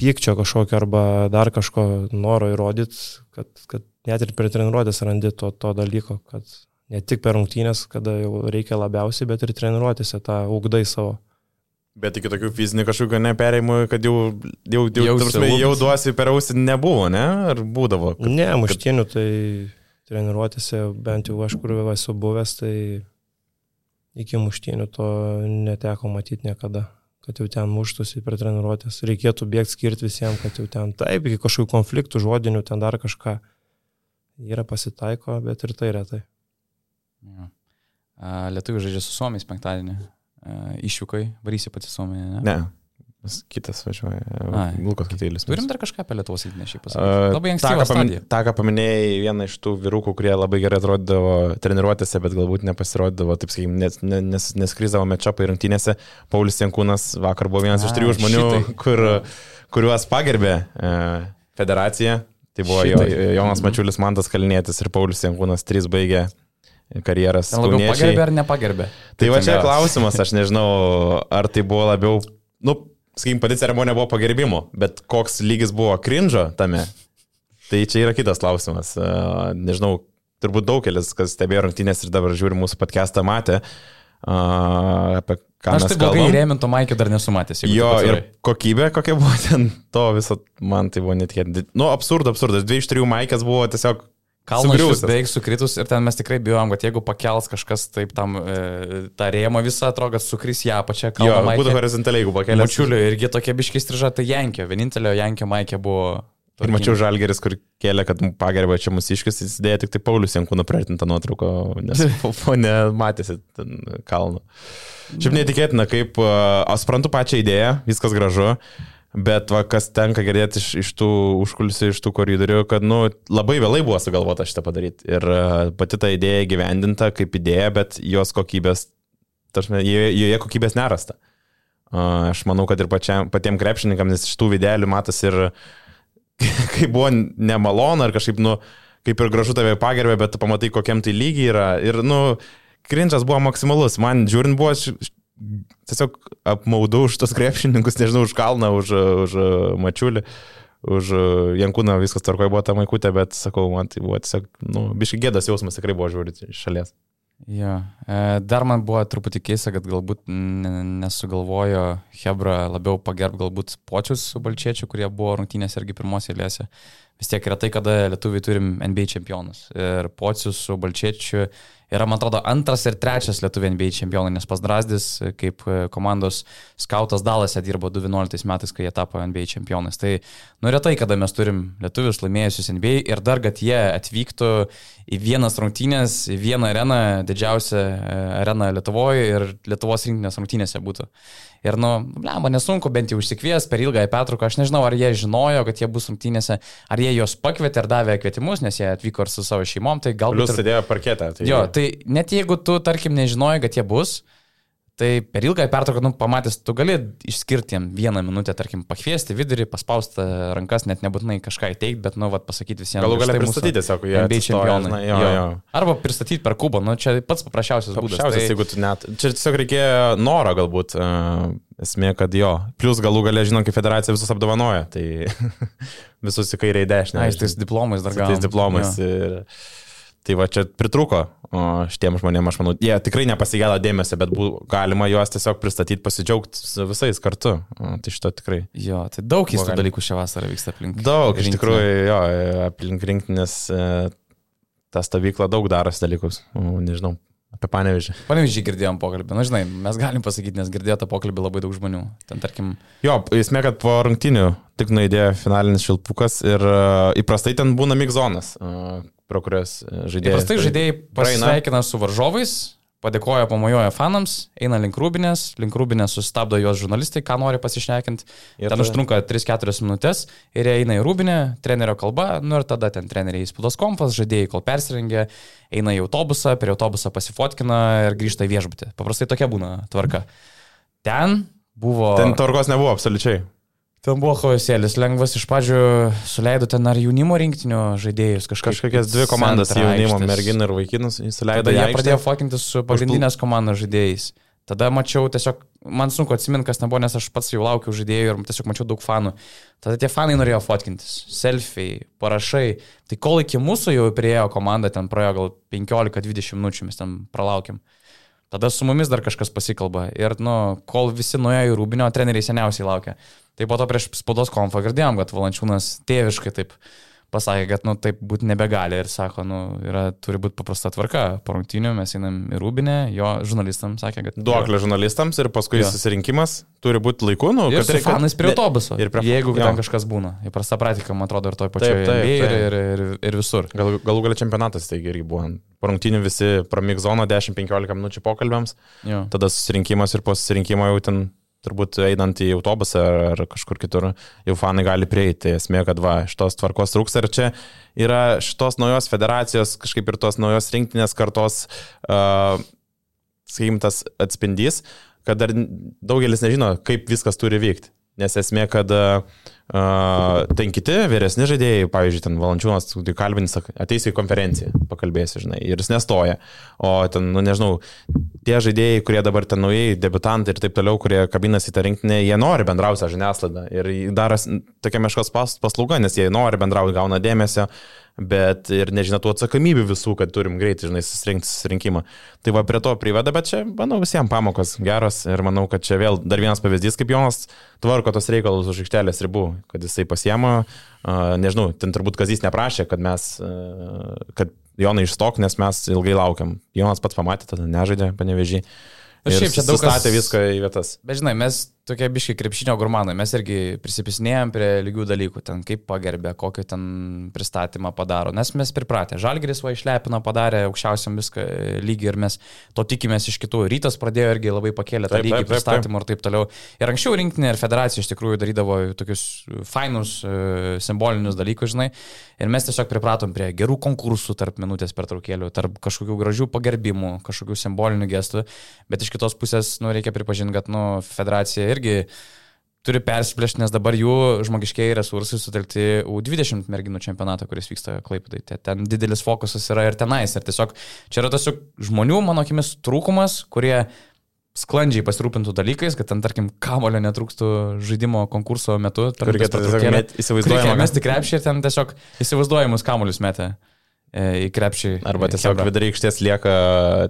S3: pykčio kažkokio arba dar kažko noro įrodyti, kad, kad net ir per treniruotės randi to, to dalyko, kad ne tik per rungtynės, kada jau reikia labiausiai, bet ir treniruotėse tą ugdai savo.
S2: Bet iki tokių fizinių kažkokių neperėjimų, kad jau, jau, jau, jau, prasme, jau duosi per ausį nebuvo, ne? Ar būdavo?
S3: Kad, ne, muštinių tai treniruotėse, bent jau aš kur esu buvęs, tai iki muštinių to neteko matyti niekada kad jau ten muštųsi per treniruotės. Reikėtų bėgti skirti visiems, kad jau ten taip, iki kažkokių konfliktų žodinių, ten dar kažką yra pasitaiko, bet ir tai retai.
S1: Ja. Lietuvių žaidžia su Suomiais penktadienį. Išvykai, varysi pati Suomiją,
S2: ne? Ne. Kitas važiuoja. Lukas Kitėlis.
S1: Turim dar kažką apie Lietuvos rinktinę šiaip pasakyti. Labai anksti.
S2: Ta, pamin, ta, ką paminėjai, viena iš tų vyrukų, kurie labai gerai atrodydavo treniruotėse, bet galbūt nepasirodydavo, taip sakykime, nes, nes, neskryzdavo mečapai rungtynėse. Paulius Jankūnas vakar buvo vienas A, iš trijų žmonių, šitai. kur, kuriuos pagerbė e, federacija. Tai buvo jo, Jonas. Mačiulis, Mantas Kalinėtis ir Paulius Jankūnas, trys baigė karjeras.
S1: Ten labiau pagerbė ar nepagerbė?
S2: Tai va čia klausimas, aš nežinau, ar tai buvo labiau, nu, sakykim, pati ceremonija buvo pagerbimo, bet koks lygis buvo krinžo tame, tai čia yra kitas klausimas. Nežinau, turbūt daugelis, kas stebėjo rungtynės ir dabar žiūri mūsų podcastą, matė, apie ką
S1: aš
S2: mes
S1: tai blogai Rėminto Maikio dar nesu matęs.
S2: Jo, ir kokybė kokia buvo ten, to viso, man tai buvo netikėtina. Nu, absurdas, absurdas. Dvi iš trijų Maikės buvo tiesiog
S1: Kalnas beveik sukritus ir ten mes tikrai bijom, kad jeigu pakels kažkas taip tam e, tą rėmą visą, atrodo, kad sukris ją pačią kalną.
S2: Jo, būtų horizontaliai, jeigu pakelės.
S1: Mačiuliu irgi tokie biškiai striža, tai Jankio, vienintelio Jankio Maikė buvo.
S2: Ir mačiau Žalgeris, kur kėlė, kad pagerbė čia mūsų iškis, jis dėjo tik tai Paulius Jankūną priartintą nuotrauką, nes fone matėsi kalną. Šiaip netikėtina, kaip, aš suprantu pačią idėją, viskas gražu. Bet va, kas tenka girdėti iš, iš tų užkulisių, iš tų koridorių, kad nu, labai vėlai buvo sugalvota šitą padaryti. Ir uh, pati ta idėja gyvendinta kaip idėja, bet jos kokybės, tarsi, joje, kokybės nerasta. Aš manau, kad ir pačiam, patiem krepšininkam, nes iš tų videlių matas ir kai buvo nemalonu ar kažkaip, nu, kaip ir gražu tave pagerbė, bet pamatai, kokiam tai lygiai yra. Ir, nu, krinčas buvo maksimalus. Man žiūrint buvo tiesiog apmaudau už tos krepšininkus, nežinau, už Kalną, už, už Mačiulį, už Jankūną viskas tarkoje buvo ta maikutė, bet sakau, man tai buvo tiesiog, nu, biškai gėdas jausmas tikrai buvo žiūrėti iš šalies.
S1: Jo. E, dar man buvo truputį keista, kad galbūt nesugalvojo Hebra labiau pagerb galbūt počius su Balčiečiu, kurie buvo rungtynės irgi pirmos eilėse. Vis tiek yra tai, kada lietuviai turim NBA čempionus. Ir pocius su Balčiečiu yra, man atrodo, antras ir trečias Lietuvė NBA čempionai, nes pas Drasdis kaip e, komandos skautas Dalase dirbo 2011 metais, kai jie tapo NBA čempionais. Tai nu retai, kada mes turim lietuvius laimėjusius NBA ir dar, kad jie atvyktų į vienas rungtynės, į vieną areną, didžiausią e, areną Lietuvoje ir Lietuvos rinktinės rungtynėse būtų. Ir, nu, lemba, nesunku bent jau užsikvies per ilgąją petruką. Aš nežinau, ar jie žinojo, kad jie bus rungtynėse, ar jie juos pakvietė ar davė kvietimus, nes jie atvyko ir su savo šeimom. Tai galbūt...
S2: Plius sėdėjo parketą.
S1: Tai... Jo, tai net jeigu tu, tarkim, nežinojai, kad jie bus, Tai per ilgą pertrauką, nu, pamatęs, tu gali išskirti jam vieną minutę, tarkim, pakviesti vidurį, paspausti rankas, net nebūtinai kažką įteikti, bet, nu, vat, pasakyti visiems.
S2: Galų galia pristatyti tiesiog, jie
S1: NBA čempionai. Jo, jo. Jo. Arba pristatyti per kubą, nu, čia pats paprasčiausias būdas.
S2: Paprasčiausias, tai... jeigu tu net. Čia tiesiog reikėjo noro galbūt. Uh, esmė, kad jo. Plus galų galia, žinom, kaip federacija visus apdovanoja, tai visus į kairę į dešinę.
S1: Na, tais diplomais dar
S2: gal. Tais diplomais. Jo. Ir... Tai va čia pritruko šitiem žmonėm, aš manau, jie tikrai nepasigėdo dėmesio, bet bū, galima juos tiesiog pristatyti, pasidžiaugti visais kartu. Tai šito tikrai.
S1: Jo, tai daug keistų dalykų šią vasarą vyksta aplink.
S2: Daug, rinktinę. iš tikrųjų, jo, aplink rinktinės e, tą stovyklą daug darosi dalykus. Nežinau, apie panevežį.
S1: Panevežį girdėjom pokalbį. Na, žinai, mes galim pasakyti, nes girdėjo tą pokalbį labai daug žmonių. Ten, tarkim.
S2: Jo, esmė, kad po rungtinių tik nuėdėjo finalinis šilpukas ir uh, įprastai ten būna migzonas. Uh, pro kurias e, žaidėjai.
S1: Įprastai žaidėjai pasveikina su varžovais, padėkoja, pamojoja fanams, eina link rūbinės, link rūbinės sustabdo jos žurnalistai, ką nori pasišnekinti.
S2: Ir
S1: Ten užtrunka 3-4 minutės ir jie eina į rūbinę, trenerio kalba, nu ir tada ten treneriai įspūdos kompas, žaidėjai kol persirengia, eina į autobusą, prie autobusą pasifotkina ir grįžta į viešbutį. Paprastai tokia būna tvarka. Ten buvo...
S2: Ten tvarkos nebuvo absoliučiai.
S1: Ten buvo chaosėlis, lengvas iš pradžių suleido ten ar jaunimo rinktinio žaidėjus kažkaip.
S2: Kažkokias dvi komandas jaunimo, merginų ir vaikinus įsileido.
S1: Jie pradėjo fokintis su pagrindinės komandos žaidėjais. Tada mačiau tiesiog, man sunku atsiminti, kas nebuvo, nes aš pats jau laukiau žaidėjų ir tiesiog mačiau daug fanų. Tada tie fanai norėjo fotkintis, selfiai, parašai. Tai kol iki mūsų jau priejo komanda, ten praėjo gal 15-20 minučių, mes ten pralaukėm. Tada su mumis dar kažkas pasikalba. Ir, nu, kol visi nuėjo į rūbinio, treneriai seniausiai laukia. Tai po to prieš spaudos konfą girdėjom, kad Valančiūnas tėviškai taip pasakė, kad, nu, taip būti nebegali ir sako, nu, yra, turi būti paprasta tvarka. Po rungtynių mes einam į rūbinę, jo žurnalistams sakė, kad...
S2: Duoklė žurnalistams ir paskui
S1: Jo.
S2: susirinkimas turi būti laiku, nu,
S1: Ir su
S2: reikia-
S1: fanais prie
S2: Ne-
S1: autobuso.
S2: ir prie-
S1: Jeigu
S2: jo.
S1: ten kažkas būna. Įprasta praktika, man atrodo, ir toj pačioj
S2: Taip, taip,
S1: NBA ir,
S2: taip.
S1: ir, ir, ir visur.
S2: Gal, galų galia čempionatas taigi irgi buvo. Po rungtynių visi pramig zoną 10-15 minučių pokalbėms,
S1: Jo.
S2: tada susirinkimas ir po susirinkimo jau ten turbūt einant į autobusą ar, ar kažkur kitur, jau fanai gali prieiti. Esmė, kad va, šitos tvarkos trūksta ir čia yra šitos naujos federacijos, kažkaip ir tos naujos rinktinės kartos, uh, sakykim, tas atspindys, kad dar daugelis nežino, kaip viskas turi vykti. Nes esmė, kad uh, ten kiti vyresni žaidėjai, pavyzdžiui, ten Valančiūnas, tai kalbinis, ateis į konferenciją, pakalbėsi, žinai, ir jis nestoja. O ten, nu nežinau, tie žaidėjai, kurie dabar ten naujai debutantai ir taip toliau, kurie kabinasi tą rinktinę, jie nori bendrausią žiniasklaidą ir daro tokia meškos pas- paslauga, nes jie nori bendrauti, gauna dėmesio, bet ir nežino tų atsakomybių visų, kad turim greitai, žinai, susirinkti susirinkimą. Tai va prie to priveda, bet čia, manau, visiems pamokos geros ir manau, kad čia vėl dar vienas pavyzdys, kaip Jonas tvarko tos reikalus už aikštelės ribų, kad jisai pasiema, uh, nežinau, ten turbūt Kazys neprašė, kad mes, kad Jonai išstok, nes mes ilgai laukiam. Jonas pats pamatė, tada nežaidė, panevežį.
S1: Bet
S2: Ir
S1: šiaip čia daug
S2: statė viską į vietas.
S1: Bet žinai, mes tokie biški krepšinio gurmanai, mes irgi prisipisinėjom prie lygių dalykų, ten kaip pagerbė, kokį ten pristatymą padaro, nes mes pripratę. Žalgeris va išlepino, padarė aukščiausiam viską lygį ir mes to tikimės iš kitų. Rytas pradėjo irgi labai pakėlė tą
S2: Taip,
S1: lygį
S2: taip, taip,
S1: pristatymą ir taip toliau. Ir anksčiau rinktinė ir federacija iš tikrųjų darydavo tokius fainus, e, simbolinius dalykus, žinai. Ir mes tiesiog pripratom prie gerų konkursų tarp minutės pertraukėlių, tarp kažkokių gražių pagerbimų, kažkokių simbolinių gestų. Bet iš kitos pusės, nu, reikia pripažinti, kad, nu, federacija irgi turi persiplėšti, nes dabar jų žmogiškiai resursai sutelkti U20 merginų čempionatą, kuris vyksta Klaipėdai. Te- Ten didelis fokusas yra ir tenais. Ir tiesiog čia yra tiesiog žmonių, mano akimis, trūkumas, kurie sklandžiai pasirūpintų dalykais, kad ten, tarkim, kamulio netrūkstų žaidimo konkurso metu.
S2: Kur reikėtų
S1: Reikia
S2: kad-
S1: mesti krepšį ir ten tiesiog įsivaizduojamus kamuolius metę e, į krepšį.
S2: Arba tiesiog
S1: Chebra.
S2: vidury aikštės lieka,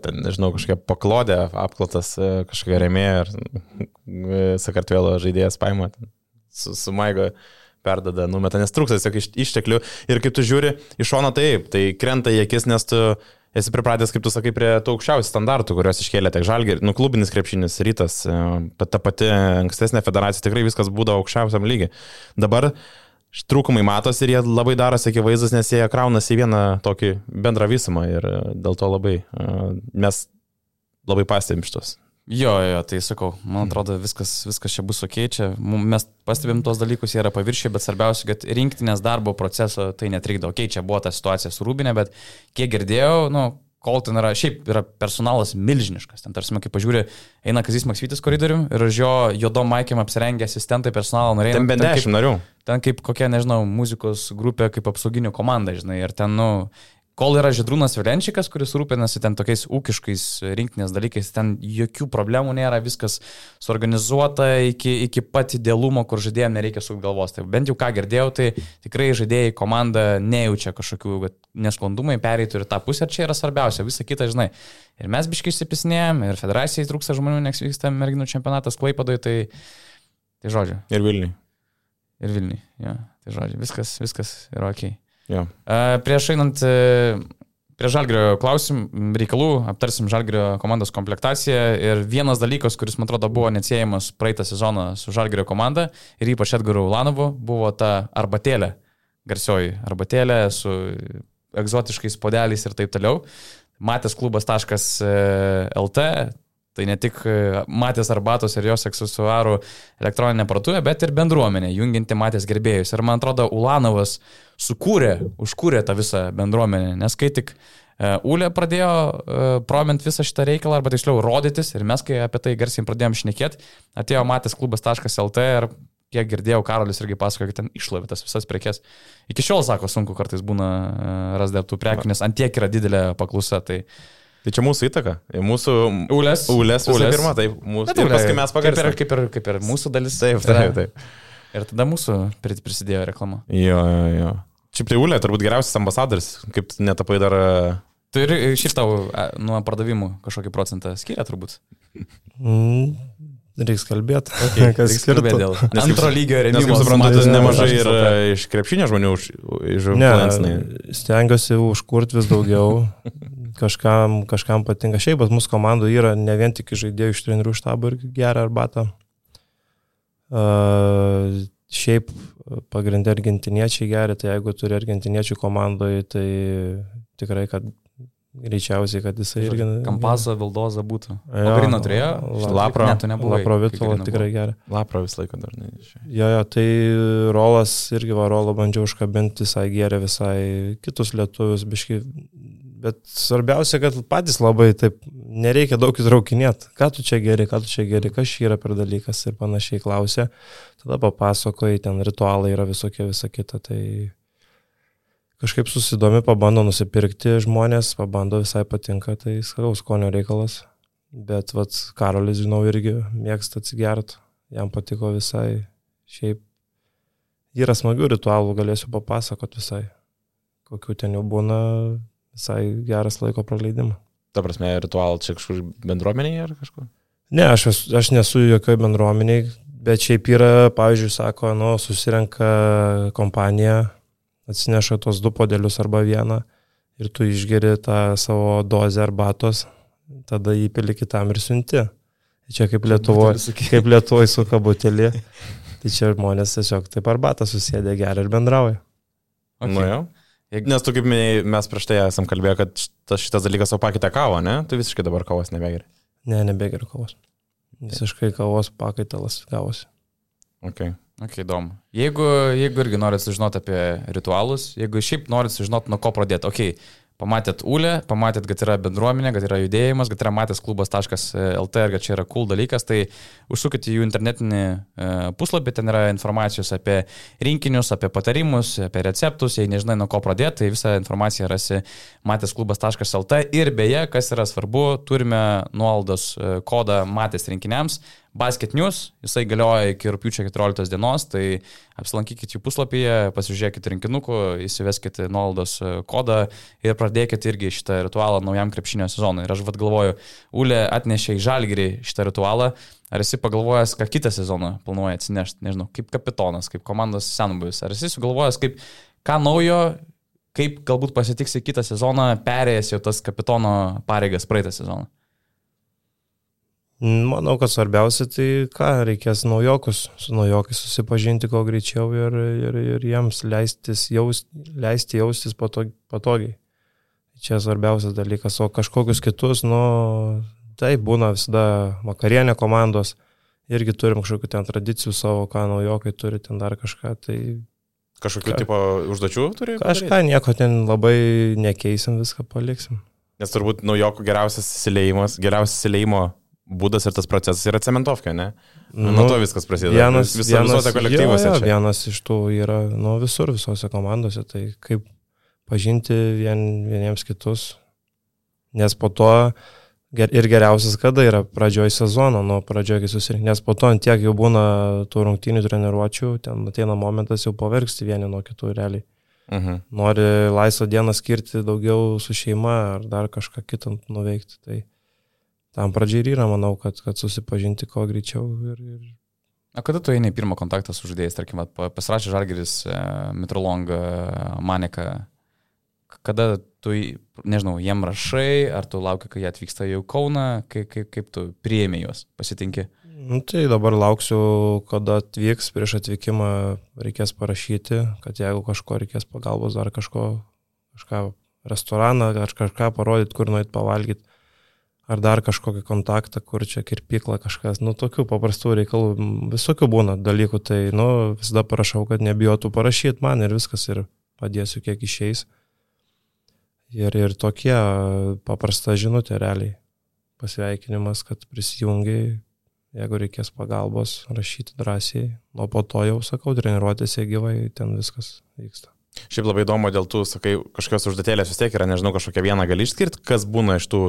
S2: ten, nežinau, kažkokia paklodė, apklotas e, kažkokia remėja ir e, Sakartvelo žaidėjas paima, su, sumaigo, perdada, numeta, nes trūksta tiesiog iš- išteklių. Ir kaip tu žiūri, iš šono taip, tai krenta į akis, nes tu esi pripratęs, kaip tu sakai, prie tų aukščiausių standartų, kuriuos iškėlė tiek žalgi, nu, klubinis krepšinis, rytas, e, bet ta pati ankstesnė federacija tikrai viskas būdavo aukščiausiam lygiai. Dabar trūkumai matosi ir jie labai darosi akivaizdus, nes jie kraunasi į vieną tokį bendrą visumą ir e, dėl to labai e, mes labai pastebim šitos.
S1: Jo, jo, tai sakau, man atrodo, viskas, viskas čia bus ok, čia mes pastebim tos dalykus, jie yra paviršiai, bet svarbiausia, kad rinktinės darbo proceso tai netrikdo. Ok, čia buvo ta situacija su Rūbinė, bet kiek girdėjau, nu, kol ten yra, šiaip yra personalas milžiniškas. Ten, tarsi, kai pažiūri, eina Kazis Maksvytis koridorium ir už jo juodom maikėm apsirengę asistentai personalo nariai.
S2: Ten bent dešimt narių.
S1: ten kaip kokia, nežinau, muzikos grupė, kaip apsauginių komanda, žinai, ir ten, nu, kol yra Židrūnas Vilenčikas, kuris rūpinasi ten tokiais ūkiškais rinktinės dalykais, ten jokių problemų nėra, viskas suorganizuota iki, iki pat idealumo, kur žaidėjams nereikia sukti galvos. Tai bent jau ką girdėjau, tai tikrai žaidėjai komanda nejaučia kažkokių nesklandumai, pereitų ir tą pusę, ir čia yra svarbiausia, visa kita, žinai. Ir mes biškai įsipisinėjom, ir federacijai trūksta žmonių, nes vyksta merginų čempionatas Klaipadoje, tai, tai žodžiu.
S2: Ir Vilniui.
S1: Ir Vilniui. Ja, tai žodžiu, viskas, viskas yra ok. E, Prieš einant e, prie Žalgrio klausim reikalų, aptarsim Žalgrio komandos komplektaciją ir vienas dalykas, kuris man atrodo buvo neatsiejamas praeitą sezoną su Žalgrio komanda ir ypač Edgaru Ulanovu, buvo ta arbatėlė, garsioji arbatėlė su egzotiškais podeliais ir taip toliau. matęs klubas.lt, tai ne tik e, matęs arbatos ir jos aksesuarų elektroninę parduotuvę, bet ir bendruomenė, junginti matęs gerbėjus. Ir man atrodo, Ulanovas sukūrė, užkūrė tą visą bendruomenę, nes kai tik uh, Ulė pradėjo uh, promint visą šitą reikalą, arba tiksliau rodytis, ir mes, kai apie tai garsiai pradėjom šnekėti, atėjo matęs klubas.lt ir kiek girdėjau, Karolis irgi pasakojo, kad ten išlavė tas visas prekes. Iki šiol, sako, sunku kartais būna rasti tų prekių, nes ant tiek yra didelė paklausa. Tai,
S2: Tai čia mūsų įtaka. Mūsų
S1: Ulės.
S2: Ulės,
S1: Ulės.
S2: pirma, taip. Mūsų,
S1: Bet
S2: ir paskui mes
S1: Kaip ir,
S2: pagarsime.
S1: kaip, ir, kaip ir mūsų dalis.
S2: Taip, taip, taip.
S1: Ir tada mūsų pri- prisidėjo reklama.
S2: Jo, jo, jo. Šiaip tai Ulė turbūt geriausias ambasadoris, kaip netapai dar... e,
S1: Tu ir šiaip tau a, nuo pardavimų kažkokį procentą skiria turbūt.
S3: Mm, reiks kalbėti. Okay, kas
S1: Reiks kalbėti
S3: skirtų.
S1: dėl
S2: Nes
S1: antro lygio remimo.
S2: kaip suprantu, nemažai ir e, iš krepšinio žmonių už-
S3: Ne,
S2: išinfluencinai.
S3: stengiuosi užkurti vis daugiau. Kažkam, kažkam patinka. Šiaip pas mūsų komandų yra ne vien tik žaidėjų iš trenerių štabo ir gerą arbatą. Uh, šiaip pagrindė argentiniečiai geri, tai jeigu turi argentiniečių komandoje, tai tikrai, kad greičiausiai, kad jisai irgi...
S1: Kampazo, Vildoza būtų.
S3: Jo,
S1: Grino turėjo?
S3: La-
S2: Lapro.
S1: Ne, tu nebuvai.
S3: Lapro Vitola tikrai geria.
S2: Lapro visą laiką dar ne.
S3: Jo, jo, tai rolas irgi va, rolą bandžiau užkabinti, visai geria visai kitus lietuvius, biški. Bet svarbiausia, kad patys labai taip, nereikia daug įtraukinėti. Ką tu čia geri, ką tu čia geri, kas čia yra per dalykas ir panašiai klausė. Tada papasakoji, ten ritualai yra visokie, visa kita. Tai kažkaip susidomi, pabando nusipirkti žmonės, pabando visai patinka, tai sakau, skonio reikalas. Bet vat, Karolis, žinau, irgi mėgsta atsigert, jam patiko visai. Šiaip yra smagių ritualų, galėsiu papasakot visai. Kokių ten jau būna visai geras laiko praleidimas.
S2: Ta prasme, ritual čia kažkur bendruomenėje ar kažkur?
S3: Ne, aš, esu, aš nesu jokioj bendruomeniai, bet šiaip yra, pavyzdžiui, sako, nu, susirenka kompanija, atsineša tos du podelius arba vieną ir tu išgeri tą savo dozę arbatos, tada įpili kitam ir siunti. Čia kaip Lietuvoje, kaip Lietuvoje suka butelį, tai čia žmonės tiesiog taip arbatą susėdė geria ir bendrauja.
S2: Okay. Nu jau. Nes tu kaip minėjai, mes prieš tai esam kalbėję, kad šitas, šitas dalykas savo pakeitė kavą, ne? Tu visiškai dabar kavos nebegeri.
S3: Ne, nebegeriu kavos. Visiškai kavos pakaitalas gavosi.
S2: Okay.
S1: Ok, įdomu. Jeigu, jeigu irgi norit sužinoti apie ritualus, jeigu šiaip norit sužinoti, nuo ko pradėti, ok, pamatėt Ulę, pamatėt, kad yra bendruomenė, kad yra judėjimas, kad yra matęs klubas.lt ir kad čia yra cool dalykas, tai užsukite į jų internetinį e, puslapį, ten yra informacijos apie rinkinius, apie patarimus, apie receptus, jei nežinai nuo ko pradėti, tai visą informaciją rasi matęs klubas.lt ir beje, kas yra svarbu, turime nuolaidos e, kodą matęs rinkiniams. Basket News, jisai galioja iki rūpiučio 14 dienos, tai apsilankykite jų puslapyje, pasižiūrėkite rinkinukų, įsiveskite nuolaidos e, kodą ir pradėkite irgi šitą ritualą naujam krepšinio sezonui. Ir aš vad galvoju, Ule atnešė į žalgirį šitą ritualą, ar esi pagalvojęs, ką kitą sezoną planuoja atsinešti, nežinau, kaip kapitonas, kaip komandos senbuvis, ar esi sugalvojęs, kaip ką naujo, kaip galbūt pasitiksi kitą sezoną, perėjęs jau tas kapitono pareigas praeitą sezoną.
S3: Manau, kad svarbiausia tai ką, reikės naujokus, su naujokais susipažinti kuo greičiau ir, ir, ir jiems leistis jaust, leisti jaustis patog, patogiai. Čia svarbiausias dalykas, o kažkokius kitus, nu, tai būna visada vakarienė komandos, irgi turim kažkokių ten tradicijų savo, ką naujokai turi ten dar kažką, tai
S2: Kažkokių
S3: Ką?
S2: tipo užduočių turi?
S3: kažką nieko ten labai nekeisim, viską paliksim.
S2: Nes turbūt naujokų geriausias įsileimas, geriausias įsileimo būdas ir tas procesas yra cementovkė, ne? Nu, Nuo to viskas prasideda.
S3: Vienas,
S2: Vis,
S3: vienas,
S2: visuose kolektyvuose.
S3: jo, jo, vienas iš tų yra nu, visur, visose komandose. Tai kaip pažinti vien, vieniems kitus. Nes po to ger, ir geriausias kada yra pradžioj sezono, nuo pradžioje, kai susirinkti. Nes po to ant tiek jau būna tų rungtynių treniruočių, ten ateina momentas jau pavargsti vieni nuo kitų realiai.
S2: Mhm.
S3: Nori laisvą dieną skirti daugiau su šeima ar dar kažką kitą nuveikti. Tai tam pradžiai ir yra, manau, kad, kad susipažinti kuo greičiau ir, ir
S1: O kada tu eini į pirmą kontaktą su žaidėjais, tarkim, pasirašė Žalgeris, e, Mitrolong, e, Manika, kada tu, nežinau, jiem rašai, ar tu lauki, kai jie atvyksta jau Kauna, kaip, kaip, kaip tu priemi juos, pasitinki?
S3: Nu, tai dabar lauksiu, kada atvyks, prieš atvykimą reikės parašyti, kad jeigu kažko reikės pagalbos, dar kažko, kažką restoraną ar kažką parodyti, kur nueit pavalgyti, ar dar kažkokį kontaktą, kur čia kirpykla kažkas, nu, tokių paprastų reikalų, visokių būna dalykų, tai, nu, visada parašau, kad nebijotų parašyti man ir viskas ir padėsiu, kiek išeis. Ir, ir tokie paprasta žinutė realiai. Pasveikinimas, kad prisijungiai, jeigu reikės pagalbos, rašyti drąsiai. O po to jau, sakau, treniruotėse gyvai, ten viskas vyksta.
S2: Šiaip labai įdomu, dėl tų, sakai, kažkokios užduotėlės vis tiek yra, nežinau, kažkokia viena gali išskirti, kas būna iš tų,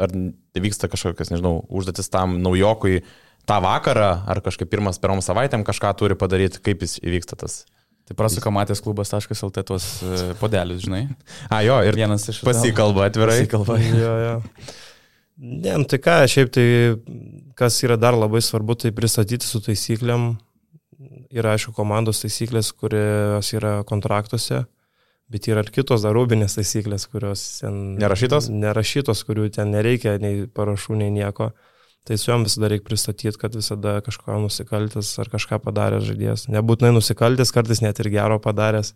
S2: ar tai vyksta kažkokias, nežinau, užduotis tam naujokui tą vakarą, ar kažkaip pirmas perom savaitėm kažką turi padaryti, kaip jis įvyksta tas.
S1: Tai prasuka matęs klubas.lt tuos e, podelius, žinai.
S2: A, jo, ir
S1: Vienas iš...
S2: pasikalba atvirai.
S1: Pasikalba.
S3: Jo, jo. Ne, nu tai ką, šiaip tai, kas yra dar labai svarbu, tai pristatyti su taisyklėm. Yra, aišku, komandos taisyklės, kurios yra kontraktuose, bet yra ir kitos dar rūbinės taisyklės, kurios ten...
S2: Nerašytos?
S3: Nerašytos, kurių ten nereikia nei parašų, nei nieko. Tai su juom visada reikia pristatyti, kad visada kažko nusikaltęs ar kažką padaręs žaidėjas. Nebūtinai nusikaltęs, kartais net ir gero padaręs.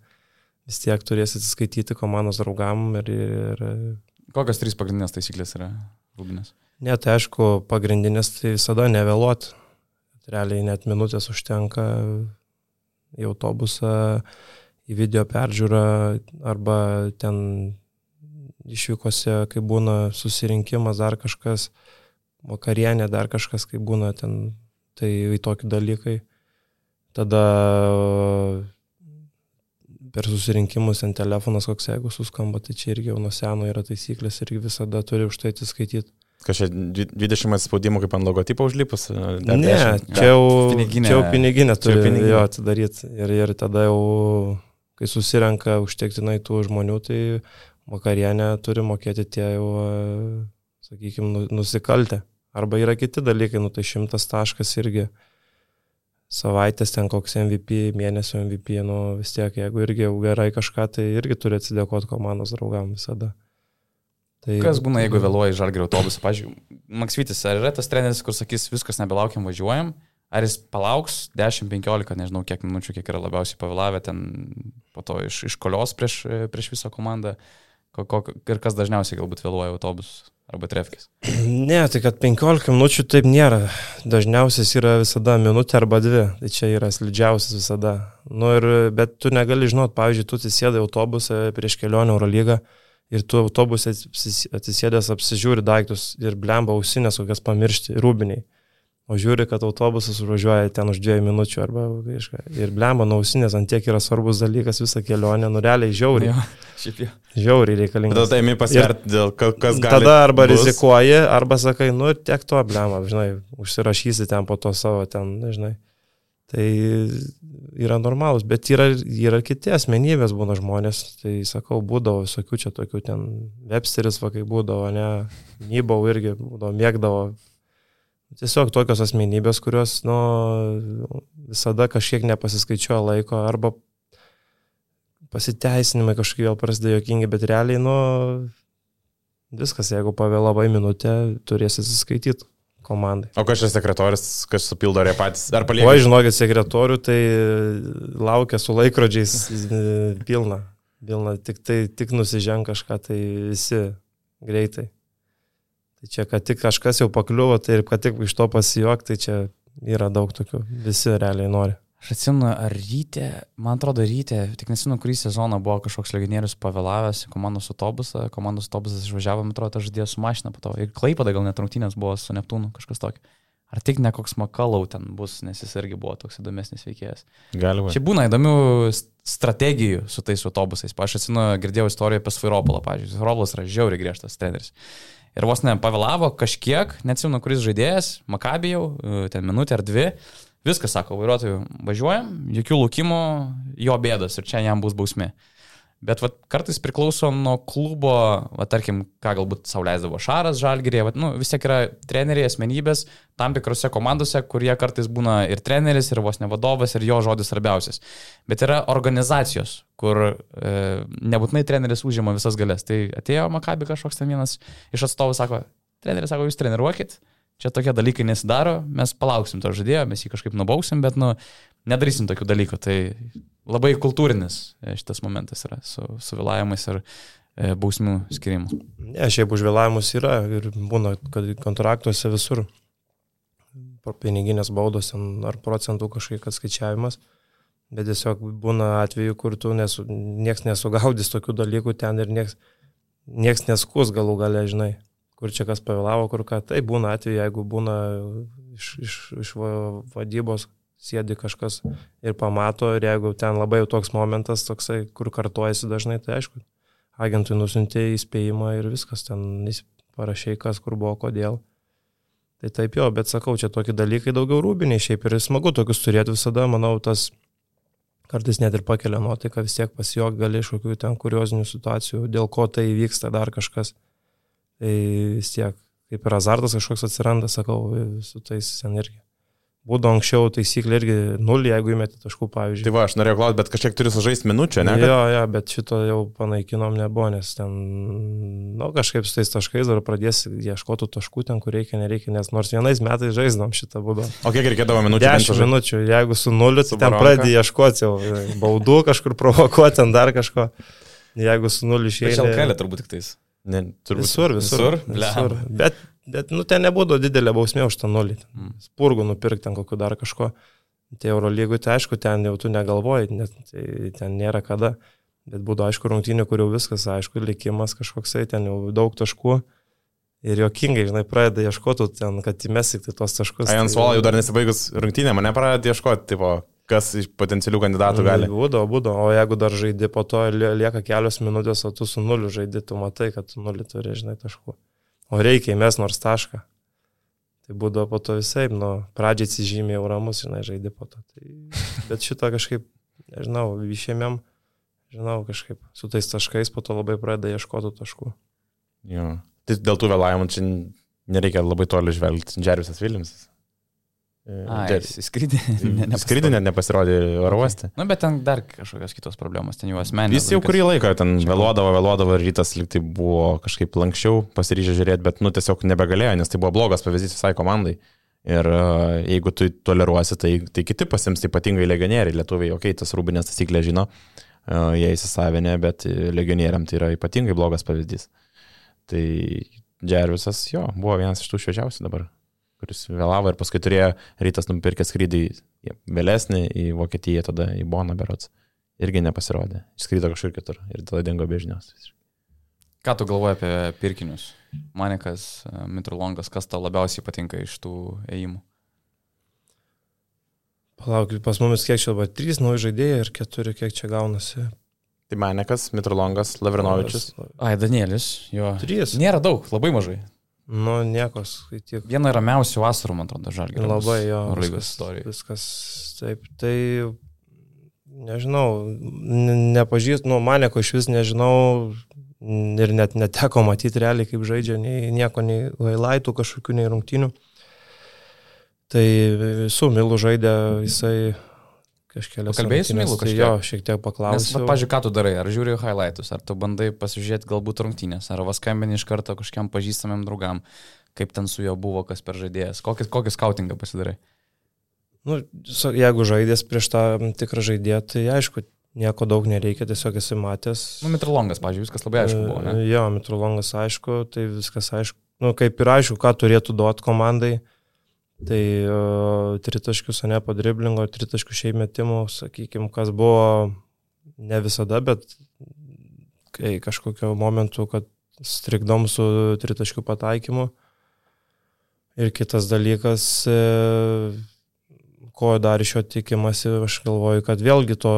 S3: Vis tiek turės atsiskaityti komandos draugam ir, ir
S1: Kokios trys pagrindinės taisyklės yra rūbinės?
S3: Ne, tai aišku, pagrindinės tai visada nevėluot. Realiai net minutės užtenka į autobusą, į video peržiūrą arba ten išvykose, kai būna susirinkimas, dar kažkas, vakarienė, dar kažkas, kai būna ten, tai į tokį dalykai. Tada per susirinkimus ant telefonas koks jeigu suskamba, tai čia irgi jau nuo seno yra taisyklės ir visada turi už tai atsiskaityti.
S2: Kažkaip 20 spaudimų kaip ant logotipo užlipus? dar
S3: Ne,
S2: 10?
S3: čia jau
S1: Piniginė-
S3: čia jau piniginė
S2: čia jau
S3: turi
S2: piniginė.
S3: jo atidaryti ir, ir tada jau, kai susirenka užtektinai tų žmonių, tai vakarienę turi mokėti tie jau, sakykime, nusikaltę. Arba yra kiti dalykai, nu tai šimtas taškas irgi savaitės ten koks MVP, mėnesio MVP, nu vis tiek, jeigu irgi jau gerai kažką, tai irgi turi atsidėkoti komandos draugam visada. Tai,
S1: Kas būna, jeigu vėluoja į žalgerio autobusą? Pavyzdžiui, Maksvitis, ar yra tas treneris, kur sakys, viskas nebelaukiam, važiuojam? Ar jis palauks 10-15, nežinau, kiek minučių, kiek yra labiausiai pavėlavę ten po to iš, iš kolios prieš, prieš visą komandą? Ko, ko, ir kas dažniausiai galbūt vėluoja autobus arba trefkis?
S3: Ne, tai kad 15 minučių taip nėra. Dažniausias yra visada minutė arba dvi. Tai čia yra slidžiausias visada. Nu ir, bet tu negali žinot, pavyzdžiui, tu atsisėdai autobusą prieš kelionę Eurolygą ir tu autobusą atsis- atsisėdęs apsižiūri daiktus ir blemba ausinės kokias pamiršti, rūbiniai. O žiūri, kad autobusas užvažiuoja ten už dviejų minučių arba kažką. Ir blemba nausinės ant tiek yra svarbus dalykas visą kelionę, nu realiai žiauriai.
S1: Jo, šiaip jau.
S3: Žiauriai reikalingas.
S2: Tada tai imi pasverti, dėl ka- kas gali.
S3: Tada arba
S2: bus.
S3: rizikuoji, arba sakai, nu ir tiek to blema, žinai, užsirašysi ten po to savo ten, žinai. Tai yra normalus, bet yra, yra kiti asmenybės būna žmonės, tai sakau, būdavo visokių čia tokių ten, Websteris vakai būdavo, ne, Nybau irgi būdavo, mėgdavo. Tiesiog tokios asmenybės, kurios, nu, visada kažkiek nepasiskaičiuoja laiko, arba pasiteisinimai kažkokie vėl prasidėjo jokingi, bet realiai, nu, viskas, jeigu pavėlavai minutę, turėsi atsiskaityti komandai.
S2: O kas čia sekretorius, kas supildo ar jie patys? Ar
S3: O
S2: palieka?
S3: žinokit, sekretorių tai laukia su laikrodžiais pilna. Pilna, tik, tai, tik nusiženg kažką, tai visi greitai. Tai čia, kad tik kažkas jau pakliuvo, tai ir kad tik iš to pasijuok, tai čia yra daug tokių. Visi realiai nori.
S1: Aš atsimenu, ar ryte, man atrodo, ryte, tik nesimenu, kurį sezoną buvo kažkoks legionierius pavėlavęs į komandos autobusą, komandos autobusas išvažiavo, man atrodo, žaidėjo su mašina po to. Ir Klaipada gal net rungtynės buvo su Neptūnu, kažkas tokio. Ar tik ne koks Makalau ten bus, nes jis irgi buvo toks įdomesnis veikėjas.
S2: Gali būti.
S1: Čia būna įdomių strategijų su tais autobusais. Aš atsimenu, girdėjau istoriją apie Svairopolą, pavyzdžiui. Svairopolas yra žiauriai griežtas treneris. Ir vos ne pavėlavo kažkiek, neatsimenu, kuris žaidėjas, Makabijau, ten minutę ar dvi. Viskas, sako, vairuotojų, važiuojam, jokių laukimų, jo bėdas ir čia jam bus bausmė. Bet vat, kartais priklauso nuo klubo, va, tarkim, ką galbūt sauliaisdavo Šaras, Žalgirė, va, nu, vis tiek yra treneriai, asmenybės tam tikrose komandose, kurie kartais būna ir treneris, ir vos ne vadovas, ir jo žodis svarbiausias. Bet yra organizacijos, kur e, nebūtinai treneris užima visas galės. Tai atėjo Makabi kažkoks ten vienas iš atstovų, sako, treneris sako, jūs treniruokit, čia tokie dalykai nesidaro, mes palauksim to žaidėjo, mes jį kažkaip nubausim, bet, nu, nedarysim tokių dalykų. Tai labai kultūrinis e, šitas momentas yra su, su vėlavimais ir e, bausmių skirimų.
S3: Ne, šiaip užvėlavimus yra ir būna, kad kontraktuose visur piniginės baudos ar procentų kažkiek atskaičiavimas. Bet tiesiog būna atveju, kur tu nesu, nieks nesugaudys tokių dalykų ten ir nieks, nieks neskus galų gale, žinai, kur čia kas pavėlavo, kur ką. Tai būna atveju, jeigu būna iš, iš, iš vadybos sėdi kažkas ir pamato, ir jeigu ten labai jau toks momentas, toksai, kur kartuojasi dažnai, tai aišku, agentui nusintė įspėjimą ir viskas, ten parašiai, kas kur buvo, kodėl. Tai taip jo, bet sakau, čia tokie dalykai daugiau rūbiniai šiaip ir smagu tokius turėti visada, manau, tas kartais net ir pakelia nuotaiką, vis tiek pasijok gali iš kokių ten kuriozinių situacijų, dėl ko tai vyksta dar kažkas. Tai vis tiek, kaip ir azartas kažkoks atsiranda, sakau, su tais sen irgi. Būdavo anksčiau taisyklė irgi nulį, jeigu įmeti taškų, pavyzdžiui.
S2: Tai va, aš norėjau klausti, bet kažkiek turi sužaisti minučią, ne?
S3: Jo, jo, bet šito jau panaikinom nebuvo, nes ten, na, nu, kažkaip su tais taškais dar pradės ieškoti taškų ten, kur reikia, nereikia, nes nors vienais metais žaisdom šitą būdą.
S2: O kiek reikėdavo minučių?
S3: 10 minučių, jeigu su nuliu, tai ten pradedi ieškoti jau baudų, kažkur provokuoti, ten dar kažko. Jeigu su nuliu išėjai.
S1: Šia kelė turbūt tik tais.
S3: Ne, turbūt. Visur, visur. visur. visur. Bet Bet, nu, ten nebūdavo didelė bausmė už tą nulį. Mm. Spurgų nupirkti ten kokiu dar kažko. Tai Euro lygui, tai aišku, ten jau tu negalvoji, net, tai ten nėra kada. Bet būdavo aišku rungtynių, kur jau viskas, aišku, likimas kažkoksai, ten jau daug taškų. Ir jokingai, žinai, pradeda ieškoti ten, kad įmesi tik tos taškus.
S2: Ajans Vola jau dar nesibaigus rungtynė, mane pradeda ieškoti, tipo, kas iš potencialių kandidatų gali.
S3: Būdo, būdo, o jeigu dar žaidži po to lieka kelios minutės, o tu su nuliu žaidži, tu matai, kad tu nulį turi, žinai, taškų o reikia įmes nors tašką. Tai būdavo po to visai, nu, pradžiai atsižymė jau ramus, žinai, žaidė po to. Tai, bet šitą kažkaip, nežinau, išėmėm, žinau, kažkaip su tais taškais po to labai pradeda ieškoti taškų.
S2: Jo. Tai dėl tų vėlavimų čia nereikia labai toli žvelgti. Džervisas Viljamsas.
S1: Skrydį.
S2: Ne, skrydį net nepasirodė oro uoste.
S1: Na, nu, bet ten dar kažkokios kitos problemos, ten jau asmeninis.
S2: Jis jau kurį laiką ten vėluodavo, vėluodavo ir rytas liktai buvo kažkaip lankščiau pasiryžę žiūrėti, bet, nu, tiesiog nebegalėjo, nes tai buvo blogas pavyzdys visai komandai. Ir uh, jeigu tu toleruosi, tai, tai kiti pasims, ypatingai legionieriai, lietuviai, okei, okay, tas rūbinės taisyklė žino, uh, jie įsisavinę, bet legionieriam tai yra ypatingai blogas pavyzdys. Tai Džervisas, jo, buvo vienas iš tų šviežiausių dabar kuris vėlavo ir paskui turėjo rytas nupirkęs skrydį vėlesnį į Vokietiją, tada į Boną berots. Irgi nepasirodė. Išskrydo kažkur kitur ir tada dingo bežinios.
S1: Ką tu galvoji apie pirkinius? Manikas, Mitrolongas, kas tau labiausiai patinka iš tų ėjimų?
S3: Palauk, pas mumis kiek čia dabar? Trys nauji žaidėjai ir keturi, kiek čia gaunasi.
S2: Tai Manikas, Mitrolongas, Lavrinovičius.
S1: Ai, Danielis, jo.
S3: Trys.
S1: Nėra daug, labai mažai.
S3: Nu, niekos, tai tiek.
S1: Viena ramiausių vasarų, man atrodo, žalgiai.
S3: Labai jo.
S1: Lygos istorija.
S3: Viskas taip. Tai, nežinau, nepažįstu, nu, Maneko iš vis nežinau ir net neteko matyti realiai, kaip žaidžia, nei nieko, nei lailaitų kažkokių, nei rungtinių. Tai su Milu žaidė, jisai kažkelias.
S1: Kalbėjai su Milu kažkiek?
S3: Jo, šiek tiek paklausiau.
S1: Nes, pažiūrėjau, ką tu darai, ar žiūri highlightus, ar tu bandai pasižiūrėti galbūt rungtynės, ar vaskambini iš karto kažkiam pažįstamam draugam, kaip ten su juo buvo, kas per žaidėjas, kokį, kokį skautingą pasidarai.
S3: Nu, jeigu žaidės prieš tą tikrą žaidėją, tai aišku, nieko daug nereikia, tiesiog esi matęs.
S1: Nu, Mitrolongas, pažiūrėjau, viskas labai aišku buvo. Ne?
S3: Jo, Mitrolongas aišku, tai viskas aišku. Nu, kaip ir aišku, ką turėtų duoti komandai. Tai tritaškius, ne po driblingo, tritaškių šiai metimų, sakykime, kas buvo ne visada, bet kai kažkokio momentu, kad strikdom su tritaškių pataikymu. Ir kitas dalykas, e, ko dar iš jo tikimasi, aš galvoju, kad vėlgi to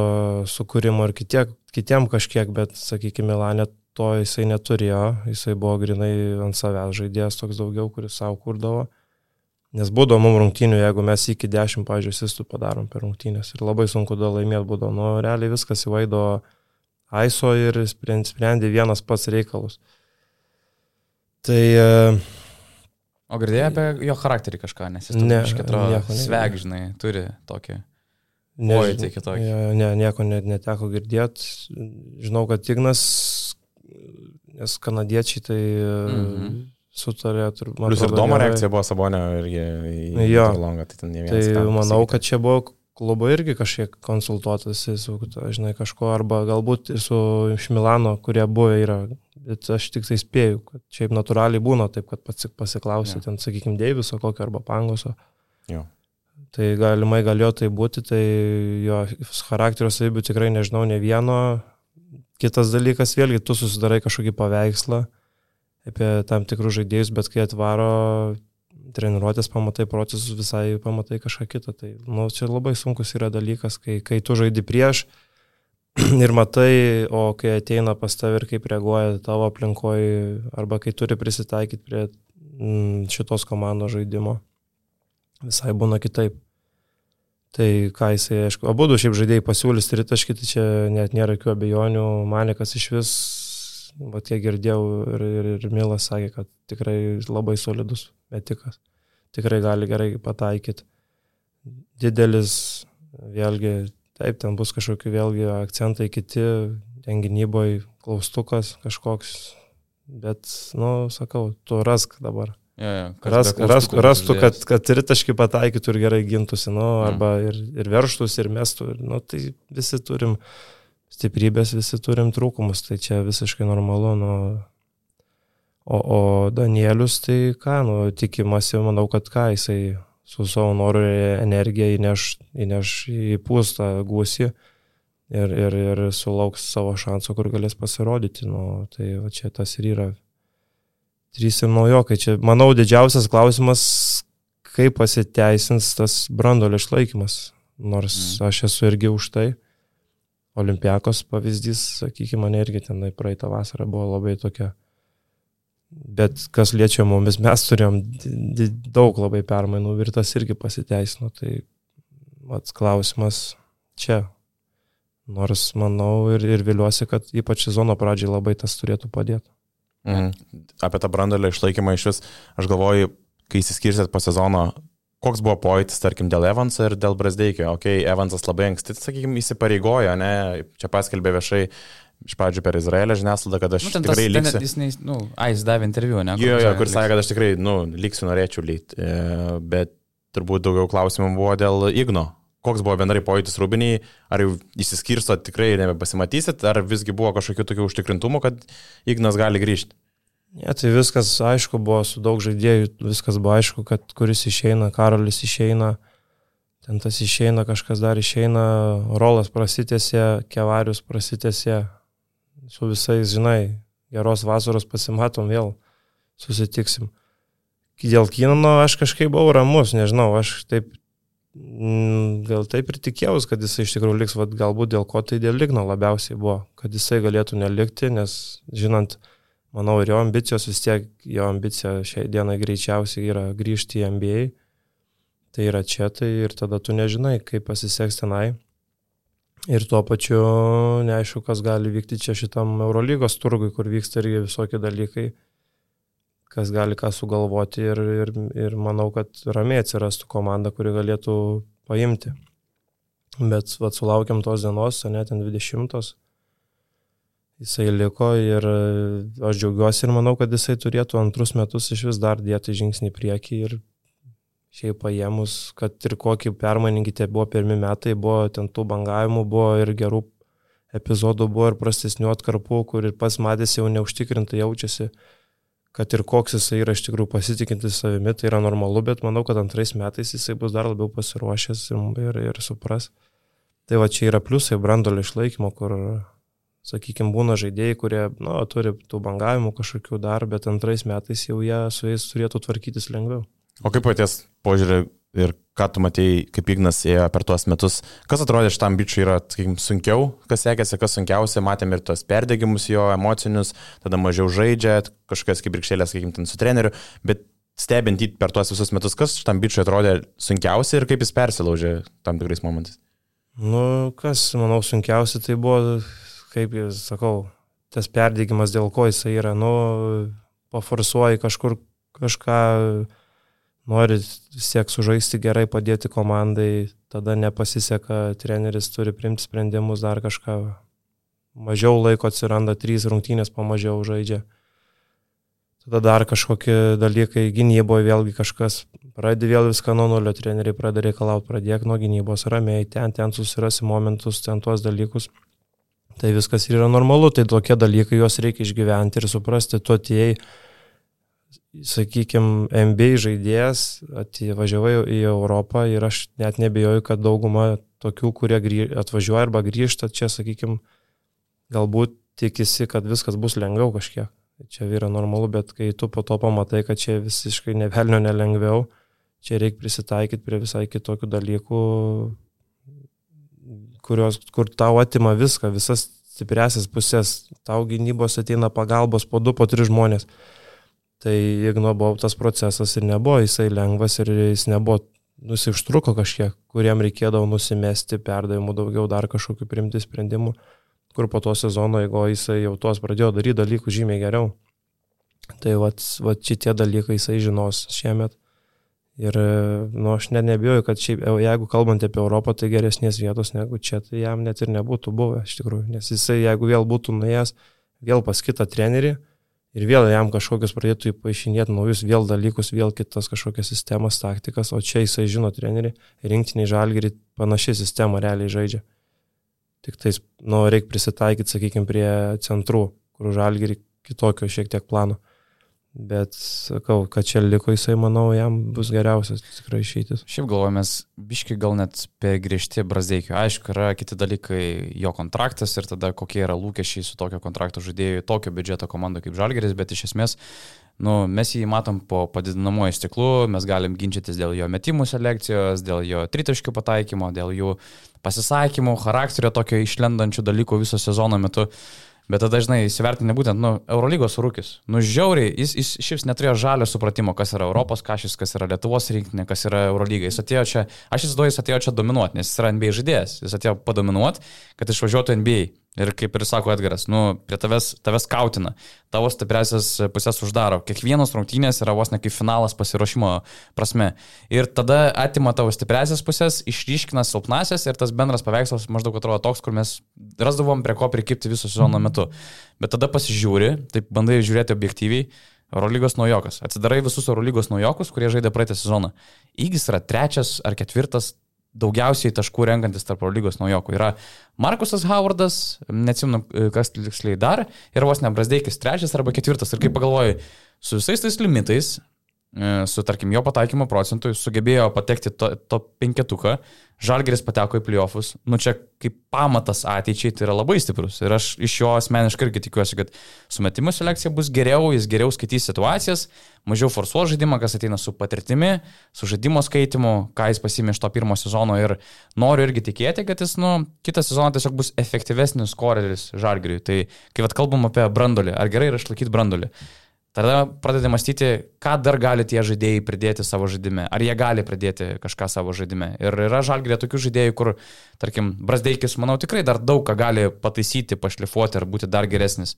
S3: sukūrimo ir kitie, kitiem kažkiek, bet, sakykime, Milanė to jisai neturėjo, jisai buvo grinai ant savęs žaidėjas toks daugiau, kuris savo kurdavo. Nes būdavo mums rungtynių, jeigu mes iki 10, pažiūrėjau, asistų padarom per rungtynės ir labai sunku da laimėti būdavo. Nu, realiai viskas įvaido aiso ir sprendė vienas pats reikalus. Tai... E,
S1: o girdėjai apie jo charakterį kažką, nes jis ne, atrodo sveg, žinai, turi tokį. Pojūtį kitokį.
S3: Ne, ne, nieko net neteko girdėti. Žinau, kad Ignas, nes kanadiečiai tai mm -hmm sutarė.
S2: Plius ir Domo reakcija buvo Sabonio irgi į
S3: jo.
S2: Longą, tai ten ne vienas.
S3: Tai manau, kad čia buvo klubo irgi kažkiek konsultuotasi su, žinai, kažko, arba galbūt ir su iš Milano, kurie buvo yra. Bet aš tik tai spėju, kad šiaip natūraliai būna taip, kad pats pasiklausė ja. ten, sakykime, Deiviso kokio arba Pangoso.
S2: Jo.
S3: Tai galimai galėjo tai būti, tai jo charakterio savybių tikrai nežinau ne vieno. Kitas dalykas, vėlgi, tu susidarai kažkokį paveikslą apie tam tikrus žaidėjus, bet kai atvaro treniruotės, pamatai procesus, visai pamatai kažką kitą. Tai nu, čia labai sunkus yra dalykas, kai, kai tu žaidi prieš ir matai, o kai ateina pas tave ir kaip reaguoja tavo aplinkoje, arba kai turi prisitaikyti prie mm, šitos komandos žaidimo, visai būna kitaip. Tai ką jisai, aišku, abu du šiaip žaidėjai pasiūlys tritaškį, tai čia net nėra jokių abejonių, Manikas iš vis, va tiek girdėjau ir, ir, ir Milas sakė, kad tikrai labai solidus metikas. Tikrai gali gerai pataikyti. Didelis, vėlgi, taip, ten bus kažkokie vėlgi akcentai kiti, ten gynyboje klaustukas kažkoks, bet, nu, sakau, tu rask dabar.
S1: Ja, ja,
S3: rask, rask, rastų, kad, kad tritaškį pataikytų ir gerai gintųsi, nu, arba ir, ir verštųsi, ir mestų. Ir, nu, tai visi turim stiprybės, visi turim trūkumus, tai čia visiškai normalu. Nu, O, o Danielius, tai ką, nu, tikimasi, manau, kad ką jisai su savo noru ir energija įneš, įneš į pūstą gūsį ir, ir, ir sulauks savo šansų, kur galės pasirodyti. Nu, tai va, čia tas ir yra. Trys ir naujokai. Čia, manau, didžiausias klausimas, kaip pasiteisins tas brandolio išlaikymas. Nors mm. aš esu irgi už tai. Olimpiakos pavyzdys, sakykime, mane irgi tenai praeitą vasarą buvo labai tokia Bet kas liečia mumis, mes turėjom daug labai permainų ir tas irgi pasiteisino. Tai pats klausimas čia. Nors manau ir, ir viliuosi, kad ypač sezono pradžiai labai tas turėtų padėti.
S2: Mhm. Apie tą brandolio išlaikymą iš vis, aš galvoju, kai įsiskirsit po sezono, koks buvo pojūtis, tarkim, dėl Evanso ir dėl Brasdeikio. Ok, Evansas labai anksti, sakykime, įsipareigojo, ne, čia paskelbė viešai iš pradžių per Izraelio žiniasklaidą, kad aš nu, tikrai tas, liksiu.
S1: Jis, ne, nu, a, jis davė interviu, ne?
S2: Jo, jo, kur sakė, kad aš tikrai, nu, liksiu, norėčiau lyti. E, bet turbūt daugiau klausimų buvo dėl Igno. Koks buvo bendrai pojūtis Rūbiniai, ar jau įsiskirsto tikrai nebepasimatysit, ar visgi buvo kažkokių tokių užtikrintumų, kad Ignas gali grįžti?
S3: Ne, tai viskas aišku buvo su daug žaidėjų, viskas buvo aišku, kad kuris išeina, Karolis išeina, ten tas išeina, kažkas dar išeina, Rolas prasitėsi, Kevarius prasitėsi, su visais, žinai, geros vasaros pasimatom vėl, susitiksim. Dėl Kinano aš kažkaip buvau ramus, nežinau, aš taip, mm, gal taip ir tikėjausi, kad jisai iš tikrųjų liks, vad galbūt dėl ko tai dėl Ligno labiausiai buvo, kad jisai galėtų nelikti, nes žinant, manau, ir jo ambicijos vis tiek, jo ambicija šiai dienai greičiausiai yra grįžti į NBA. Tai yra čia, tai ir tada tu nežinai, kaip pasiseks tenai. Ir tuo pačiu neaišku, kas gali vykti čia šitam Eurolygos turgui, kur vyksta irgi visokie dalykai, kas gali ką sugalvoti ir, ir, ir manau, kad ramiai atsirastų komanda, kuri galėtų paimti. Bet vat, sulaukiam tos dienos, net ten 20-os, jisai liko ir aš džiaugiuosi ir manau, kad jisai turėtų antrus metus iš vis dar dėti žingsnį priekį ir šiaip paėmus, kad ir kokį permaininkite buvo pirmi metai, buvo ten tų bangavimų, buvo ir gerų epizodų, buvo ir prastesnių atkarpų, kur ir pats matėsi jau neužtikrintai jaučiasi, kad ir koks jisai yra iš tikrųjų pasitikintis savimi, tai yra normalu, bet manau, kad antrais metais jisai bus dar labiau pasiruošęs ir, ir, ir supras. Tai va čia yra pliusai brandolio išlaikymo, kur, sakykime, būna žaidėjai, kurie, nu, turi tų bangavimų kažkokių dar, bet antrais metais jau jie su jais turėtų tvarkytis lengviau.
S2: O kaip paties požiūrį ir ką tu matėjai, kaip Ignas ėjo per tuos metus, kas atrodė šitam bičiui yra, sakykim, sunkiau, kas sekėsi, kas sunkiausia, matėm ir tos perdegimus jo emocinius, tada mažiau žaidžia, kažkas kaip rikšėlės, sakykim, ten su treneriu, bet stebint jį per tuos visus metus, kas šitam bičiui atrodė sunkiausia ir kaip jis persilaužė tam tikrais momentais?
S3: Nu, kas, manau, sunkiausia tai buvo, kaip jūs sakau, tas perdegimas, dėl ko jisai yra, nu, paforsuoji kažkur kažką nori siek sužaisti gerai, padėti komandai, tada nepasiseka, treneris turi priimti sprendimus, dar kažką. Mažiau laiko atsiranda, trys rungtynės pamažiau žaidžia. Tada dar kažkokie dalykai gynyboje, vėlgi kažkas Pradedi vėl viską nuo nulio, treneriai pradeda reikalauti, pradėk nuo gynybos, ramiai, ten, ten susirasi momentus, ten tuos dalykus. Tai viskas yra normalu, tai tokie dalykai juos reikia išgyventi ir suprasti, tu atėjai, sakykime, MBA žaidėjas, atvažiavai į Europą ir aš net nebejoju, kad dauguma tokių, kurie atvažiuoja arba grįžta čia, sakykime, galbūt tikisi, kad viskas bus lengviau kažkiek. Čia yra normalu, bet kai tu po to pamatai, kad čia visiškai nevelnio nelengviau, čia reikia prisitaikyti prie visai kitokių dalykų, kurios, kur tau atima viską, visas stipresias pusės, tau gynybos ateina pagalbos po du, po tris žmonės. Tai Igno buvo tas procesas ir nebuvo jisai lengvas ir jis nebuvo, nusištruko kažkiek, kuriem reikėdavo nusimesti perdavimų daugiau, dar kažkokių primti sprendimų, kur po to sezono, jeigu jisai jau tuos pradėjo daryti dalykų žymiai geriau. Tai va šitie dalykai jisai žinos šiemet. Ir, nu, aš net nebijoju, kad šiaip, jeigu kalbant apie Europą, tai geresnės vietos negu čia, tai jam net ir nebūtų buvę, iš tikrųjų. Nes jisai, jeigu vėl būtų nuėjęs, vėl pas kitą trenerį, ir vėl jam kažkokius pradėtų įpaaišinėti naujus vėl dalykus, vėl kitas kažkokias sistemas, taktikas, o čia jisai žino trenerių, rinktiniai žalgerį panaši sistema realiai žaidžia. Tik tais, nu, reikia prisitaikyti, sakykime, prie centrų, kur žalgerį kitokio šiek tiek plano. Bet sakau, kad čia liko jisai, manau, jam bus geriausias tikrai išeitis.
S1: Šiaip galvojamės, biški gal net per griežti Brazdeikio. Aišku, yra kiti dalykai, jo kontraktas ir tada kokie yra lūkesčiai su tokio kontrakto žaidėjui, tokio biudžeto komando kaip Žalgeris, bet iš esmės, nu, mes jį matom po padidinamojo stiklu, mes galim ginčytis dėl jo metimų selekcijos, dėl jo tritaškių pataikymo, dėl jų pasisakymų, charakterio tokio išlendančių dalykų viso sezono metu. Bet tada dažnai įsivertinė būtent, nu, Eurolygos rūkis. Nu, žiauriai, jis, jis šiaip neturėjo žalio supratimo, kas yra Europos kažkas, kas yra Lietuvos rinktinė, kas yra Eurolyga. Jis atėjo čia, aš įsivaizduoju, jis atėjo čia dominuoti, nes jis yra NBA žaidėjas. Jis atėjo padominuoti, kad išvažiuotų NBA. Ir kaip ir sako Edgaras, nu, prie tavęs, tavęs kautina, tavo stipresias pusės uždaro. Kiekvienos rungtynės yra vos ne kaip finalas pasiruošimo prasme. Ir tada atima tavo stipresias pusės, išryškina silpnasias ir tas bendras paveikslas maždaug atrodo toks, kur mes rasdavom prie ko prikipti viso sezono metu. Bet tada pasižiūri, taip bandai žiūrėti objektyviai. Eurolygos naujokas. Atsidarai visus Eurolygos naujokus, kurie žaidė praeitą sezoną. Įgis yra trečias ar ketvirtas daugiausiai taškų renkantis tarp lygos naujokų. Yra Markusas Howardas, neatsimenu, kas tiksliai dar, ir vos ne Brasdeikis trečias arba ketvirtas. Ir kai pagalvoju, su visais tais limitais, E, su, tarkim, jo pataikymo procentu sugebėjo patekti to, to penketuką, Žalgeris pateko į playoffus, nu čia kaip pamatas ateičiai tai yra labai stiprus ir aš iš jo asmeniškai irgi tikiuosi, kad sumetimų selekcija bus geriau, jis geriau skaitys situacijas, mažiau forsuos žaidimą, kas ateina su patirtimi, su žaidimo skaitimu, ką jis pasimė iš to pirmo sezono ir noriu irgi tikėti, kad jis, nu, kitą sezoną tiesiog bus efektyvesnis koreris Žalgeriui. Tai kai vad kalbam apie brandolį, ar gerai yra išlaikyti brandolį? Tada pradedi mąstyti, ką dar gali tie žaidėjai pridėti savo žaidime. Ar jie gali pridėti kažką savo žaidime. Ir yra žalgrė tokių žaidėjų, kur, tarkim, Brasdeikis, manau, tikrai dar daug ką gali pataisyti, pašlifuoti ar būti dar geresnis.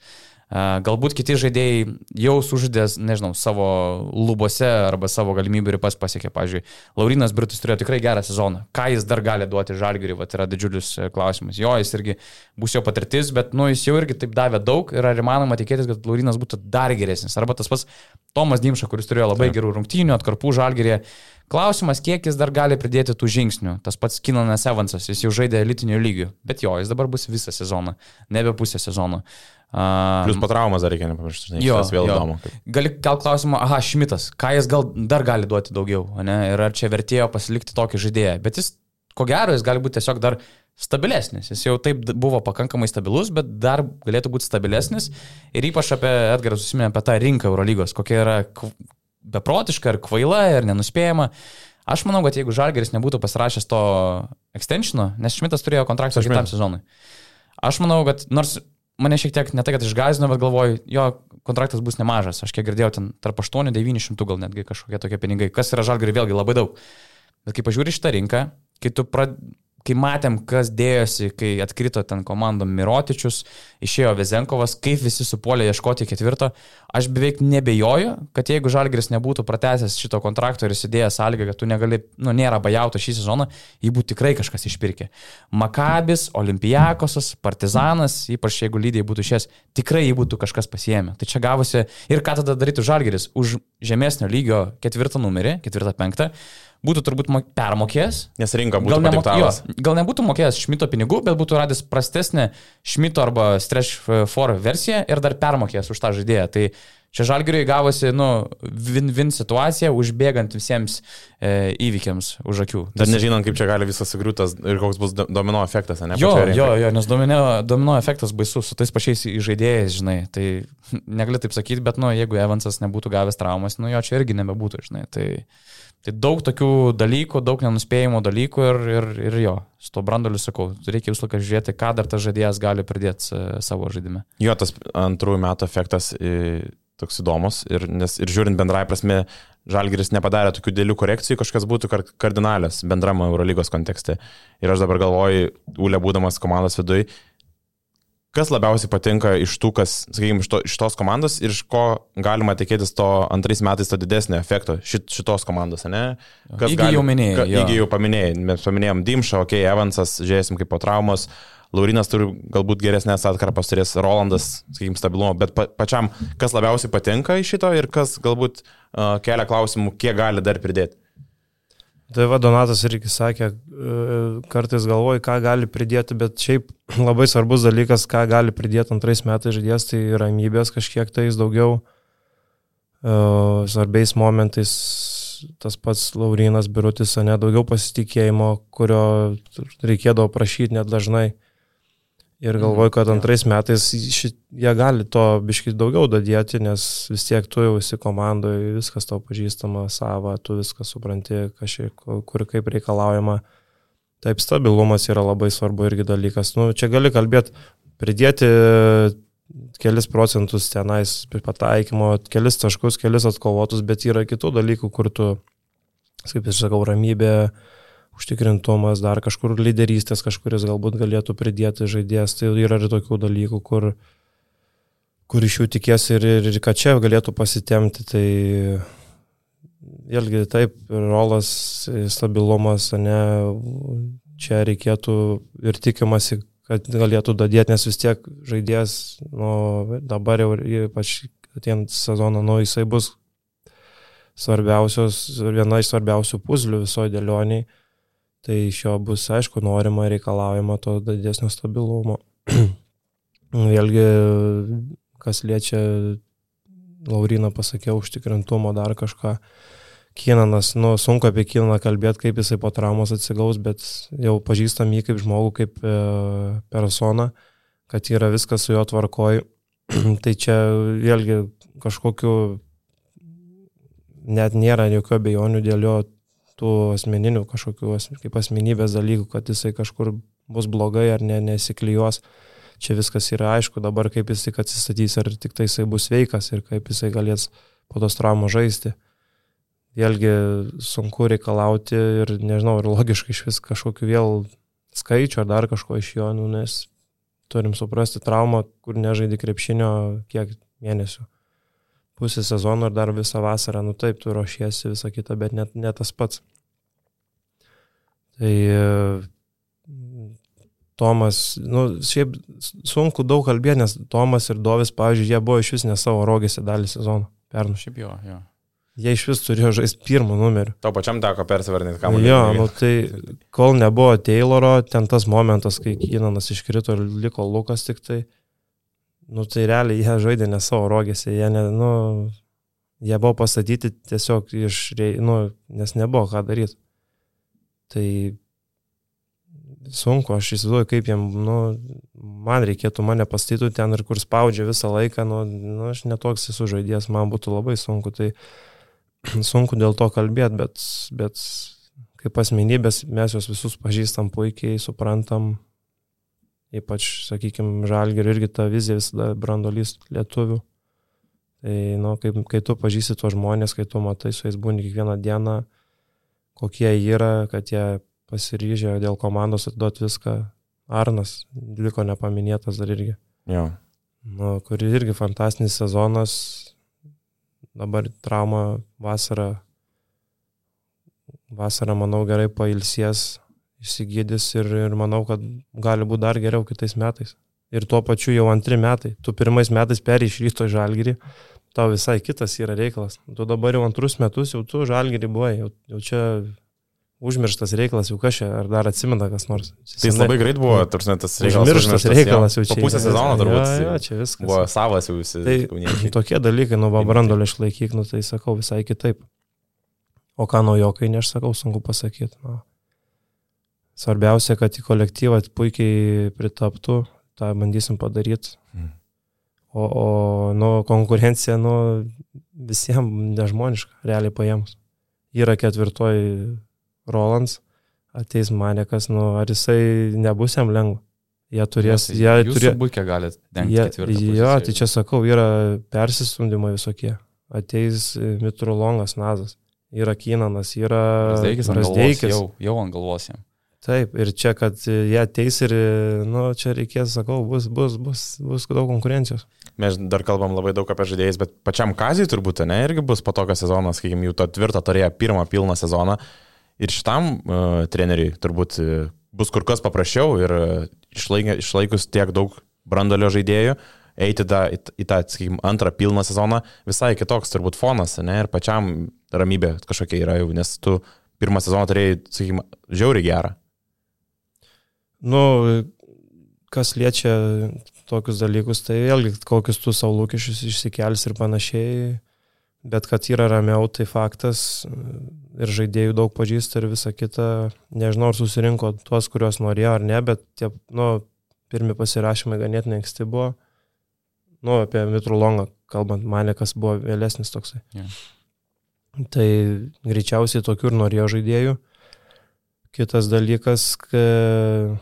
S1: Galbūt kiti žaidėjai jau sužaidės, nežinau, savo lubose arba savo galimybių ribas pasiekė. Pavyzdžiui, Laurinas Britus turėjo tikrai gerą sezoną. Ką jis dar gali duoti žalgiriui, va, yra didžiulis e, klausimas. Jo, jis irgi bus jo patirtis, bet, nu, jis jau irgi taip davė daug ir ar įmanoma tikėtis, kad Laurinas būtų dar geresnis. Arba tas pats Tomas Dimša, kuris turėjo labai gerų rungtynių, atkarpų žalgirėje. Klausimas, kiek jis dar gali pridėti tų žingsnių. Tas pats Kinanas Evansas, jis jau žaidė elitinių lygių, bet jo, jis dabar bus visą sezoną, nebe pusę sezono.
S2: Uh, Plius po traumas dar reikia nepamiršti,
S1: jo, vėl jo. įdomu. Gali gal klausimą, aha, Šmitas, ką jis gal dar gali duoti daugiau, ne? ir ar čia vertėjo pasilikti tokį žaidėją, bet jis, ko gero, jis gali būti tiesiog dar stabilesnis. Jis jau taip buvo pakankamai stabilus, bet dar galėtų būti stabilesnis. Ir ypač apie Edgarą susiminė apie tą rinką Eurolygos, kokia yra beprotiška ir kvaila ir nenuspėjama. Aš manau, kad jeigu Žalgeris nebūtų pasirašęs to extensiono, nes Šmitas turėjo kontraktą kitam sezonui. Aš manau, kad nors mane šiek tiek ne tai, kad išgazino, bet galvoju, jo kontraktas bus nemažas. Aš kiek girdėjau, ten tarp 8-900 gal netgi kažkokie tokie pinigai, kas yra žalgari vėlgi labai daug. Bet kai pažiūri šitą rinką, kai tu, prad... kai matėm, kas dėjosi, kai atkrito ten komandom Mirotičius, išėjo Vezenkovas, kaip visi supuolė ieškoti ketvirto, aš beveik nebejoju, kad jeigu Žalgris nebūtų pratęsęs šito kontrakto ir įsidėjęs sąlygą, kad tu negali, nu, nėra bajauto šį sezoną, jį būtų tikrai kažkas išpirkė. Makabis, Olimpijakosas, Partizanas, ypač jeigu lygiai būtų išės, tikrai jį būtų kažkas pasiemę. Tai čia gavosi ir ką tada darytų Žalgris už žemesnio lygio ketvirtą numerį, ketvirtą penktą būtų turbūt permokėjęs.
S2: Nes rinka būtų gal, nemok, jo,
S1: gal nebūtų mokėjęs Šmito pinigų, bet būtų radęs prastesnę Šmito arba Stretch 4 versiją ir dar permokėjęs už tą žaidėją. Tai čia Žalgiriui gavosi, nu, win-win situacija, užbėgant visiems e, įvykiams už akių.
S2: Dar nežinant, kaip čia gali visas sugriūtas ir koks bus domino efektas, ne?
S1: Jo, jo, jo, nes domino, domino efektas baisus su tais pačiais žaidėjais, žinai. Tai negali taip sakyti, bet, nu, jeigu Evansas nebūtų gavęs traumas, nu, jo čia irgi nebebūtų, žinai. Tai... Tai daug tokių dalykų, daug nenuspėjimo dalykų ir, ir, ir jo, su to brandoliu sakau, reikia visą laiką žiūrėti, ką dar tas žaidėjas gali pridėti e, savo žaidime.
S2: Jo, tas antrųjų metų efektas toks įdomus ir, nes, ir žiūrint bendrai prasme, Žalgiris nepadarė tokių dėlių korekcijų, kažkas būtų kardinalios bendramo Eurolygos kontekste. Ir aš dabar galvoju, Ūlė būdamas komandos viduje, Kas labiausiai patinka iš tų, kas, sakykime, iš, to, iš tos komandos ir iš ko galima tikėtis to antrais metais to didesnio efekto šit, šitos komandos, ne?
S1: Kas Įgy gali, jau minėjai.
S2: Įgy jau paminėjai, mes paminėjom Dimšą, okei, okay, Evansas, žiūrėsim kaip po traumos, Laurinas turi galbūt geresnės atkarpas, turės Rolandas, sakykime, stabilumo, bet pa, pačiam, kas labiausiai patinka iš šito ir kas galbūt uh, kelia klausimų, kiek gali dar pridėti.
S3: Tai va, Donatas irgi sakė, e, kartais galvoju, ką gali pridėti, bet šiaip labai svarbus dalykas, ką gali pridėti antrais metais žaidės, tai ramybės kažkiek tais daugiau, e, svarbiais momentais tas pats Laurinas Birutis, ne daugiau pasitikėjimo, kurio reikėdavo prašyti net dažnai. Ir galvoju, kad antrais metais šit, jie gali to biškai daugiau dadėti, nes vis tiek tu jau esi komandoje, viskas tau pažįstama, sava, tu viską supranti, kažkiek, kur kaip reikalaujama. Taip, stabilumas yra labai svarbu irgi dalykas. Nu, čia gali kalbėti, pridėti kelis procentus tenais pataikymo, kelis taškus, kelis atkovotus, bet yra kitų dalykų, kur tu, kaip aš sakau, ramybė, uh, užtikrintumas, dar kažkur lyderystės kažkuris galbūt galėtų pridėti žaidėjas. Tai yra ir tokių dalykų, kur, kur iš jų tikės ir, ir, ir kad čia galėtų pasitemti. Tai vėlgi taip, rolas, stabilumas, ne, čia reikėtų ir tikimasi, kad galėtų dadėti, nes vis tiek žaidėjas, nu, dabar jau ypač atėjant sezoną, nu, jisai bus svarbiausios, viena iš svarbiausių puzlių visoje dėlioniai Tai iš jo bus, aišku, norima reikalaujama to didesnio stabilumo. Vėlgi, kas liečia Lauriną pasakiau, užtikrintumo dar kažką. Kinanas, nu, sunku apie Kinaną kalbėti, kaip jisai po traumos atsigaus, bet jau pažįstam jį kaip žmogų, kaip e, persona, kad yra viskas su juo tvarkoj. tai čia vėlgi kažkokiu net nėra jokių abejonių dėl jo tų asmeninių kažkokių kaip asmenybės dalykų, kad jisai kažkur bus blogai ar ne, nesiklyjuos. Čia viskas yra aišku, dabar kaip jis tik atsistatys, ar tik tai jisai bus sveikas ir kaip jisai galės po tos traumos žaisti. Vėlgi sunku reikalauti ir nežinau, ir logiškai iš vis kažkokiu vėl skaičiu ar dar kažko iš jo, nu, nes turim suprasti traumą, kur nežaidži krepšinio kiek mėnesių pusę sezono ir dar visą vasarą, nu taip, tu ruošiesi visą kitą, bet net ne tas pats. Tai Tomas, nu, šiaip sunku daug kalbėti, nes Tomas ir Dovis, pavyzdžiui, jie buvo iš vis ne savo rogėse dalį sezono pernai.
S1: Šiaip jo, jo.
S3: Jie iš vis turėjo žaisti pirmą numerį.
S2: Tau pačiam teko persivarnyti man.
S3: Jo, nu tai kol nebuvo Tayloro, ten tas momentas, kai Kynanas iškrito ir liko Lukas tik tai, nu tai realiai jie žaidė ne savo rogėse, jie, ne, nu, jie buvo pastatyti tiesiog iš, nu, nes nebuvo ką daryti. Tai sunku, aš įsivaizduoju, kaip jiem, nu, man reikėtų mane pastatytų ten ir kur spaudžia visą laiką, nu, nu aš netoks esu žaidėjas, man būtų labai sunku, tai sunku dėl to kalbėti, bet, bet kaip asmenybės mes juos visus pažįstam puikiai, suprantam, ypač, sakykime, žalgerių irgi ta vizija visada brandolys lietuvių. Tai, nu, kai, kai tu pažįsti tuos žmonės, kai tu matai su jais būni kiekvieną dieną, kokie jie yra, kad jie pasiryžę dėl komandos atiduoti viską. Arnas liko nepaminėtas dar irgi.
S2: Jo.
S3: Nu, kuri irgi fantastinis sezonas. Dabar trauma vasarą. Vasarą, manau, gerai pailsies, išsigydys ir, ir manau, kad gali būti dar geriau kitais metais. Ir tuo pačiu jau antri metai. Tu pirmais metais perėjai iš ryto žalgyrį, tau visai kitas yra reikalas. Tu dabar jau antrus metus jau tu žalgyrį buvai, jau, jau čia užmirštas reikalas, jau kažkaip, ar dar atsimena kas nors.
S2: Tai jis labai greit buvo, tarsi net tas reikalas.
S3: Užmirštas reikalas jau čia.
S2: Po pusę sezono turbūt.
S3: Jo, jo, čia viskas.
S2: Buvo savas jau visi.
S3: Tai
S2: kauniečiai.
S3: tokie dalykai, nu, brandolį išlaikyk, nu, tai sakau visai kitaip. O ką naujokai, ne aš sakau, sunku pasakyti. Nu. Svarbiausia, kad į kolektyvą puikiai pritaptų, tą bandysim padaryti.
S2: Mhm.
S3: O, o nu, konkurencija, nu, visiems nežmoniška, realiai paėmus. Yra ketvirtoji Rolands, ateis Manekas, nu, ar jisai nebus jam lengva. Jie turės, jie
S1: Jūs
S3: turės.
S1: būkė galite dengti
S3: Jie,
S1: ketvirtą.
S3: jo, tai čia sakau, yra persistumdymai visokie. Ateis e, Mitrolongas Nazas, yra Kynanas, yra
S1: Razdeikis. jau, jau ant galvos jam.
S3: Taip, ir čia, kad e, jie ateis ir, e, nu, čia reikės, sakau, bus, bus, bus, bus daug konkurencijos.
S2: Mes dar kalbam labai daug apie žaidėjus, bet pačiam Kazijui turbūt, ne, irgi bus patokas sezonas, sakykime, jų to tvirtą turėjo pirmą pilną sezoną. Ir šitam uh, treneriui turbūt uh, bus kur kas paprasčiau ir uh, išlaik, išlaikus tiek daug brandolio žaidėjų, eiti da, į, į tą, sakykime, antrą pilną sezoną, visai kitoks turbūt fonas, ne, ir pačiam ramybė kažkokia yra jau, nes tu pirmą sezoną turėjai, sakykime, žiauriai gerą.
S3: Nu, kas liečia tokius dalykus, tai vėlgi kokius tu savo lūkesčius išsikelsi ir panašiai, bet kad yra ramiau, tai faktas ir žaidėjų daug pažįsta ir visa kita, nežinau, ar susirinko tuos, kuriuos norėjo ar ne, bet tie, nu, pirmi pasirašymai ganėtinai anksti buvo, nu, apie Mitrulongą kalbant, mane kas buvo vėlesnis toksai.
S1: Jo.
S3: Tai greičiausiai tokių ir norėjo žaidėjų. Kitas dalykas, kad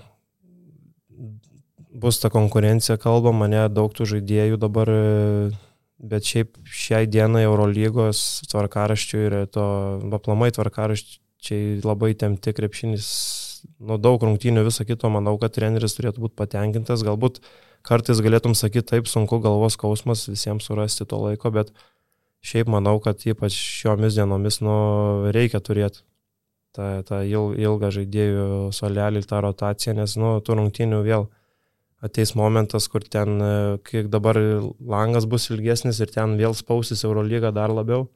S3: bus ta konkurencija, kalba, mane daug tų žaidėjų dabar, bet šiaip šiai dienai Eurolygos tvarkaraščių ir to aplamai tvarkaraščiai labai temti krepšinis, nuo daug rungtynių viso kito, manau, kad treneris turėtų būti patenkintas, galbūt kartais galėtum sakyti taip, sunku galvos skausmas visiems surasti to laiko, bet šiaip manau, kad ypač šiomis dienomis nu, reikia turėti tą, tą il, ilgą žaidėjų solelį, tą rotaciją, nes nu, tų rungtynių vėl ateis momentas, kur ten, e, kiek dabar langas bus ilgesnis ir ten vėl spausis Eurolyga dar labiau,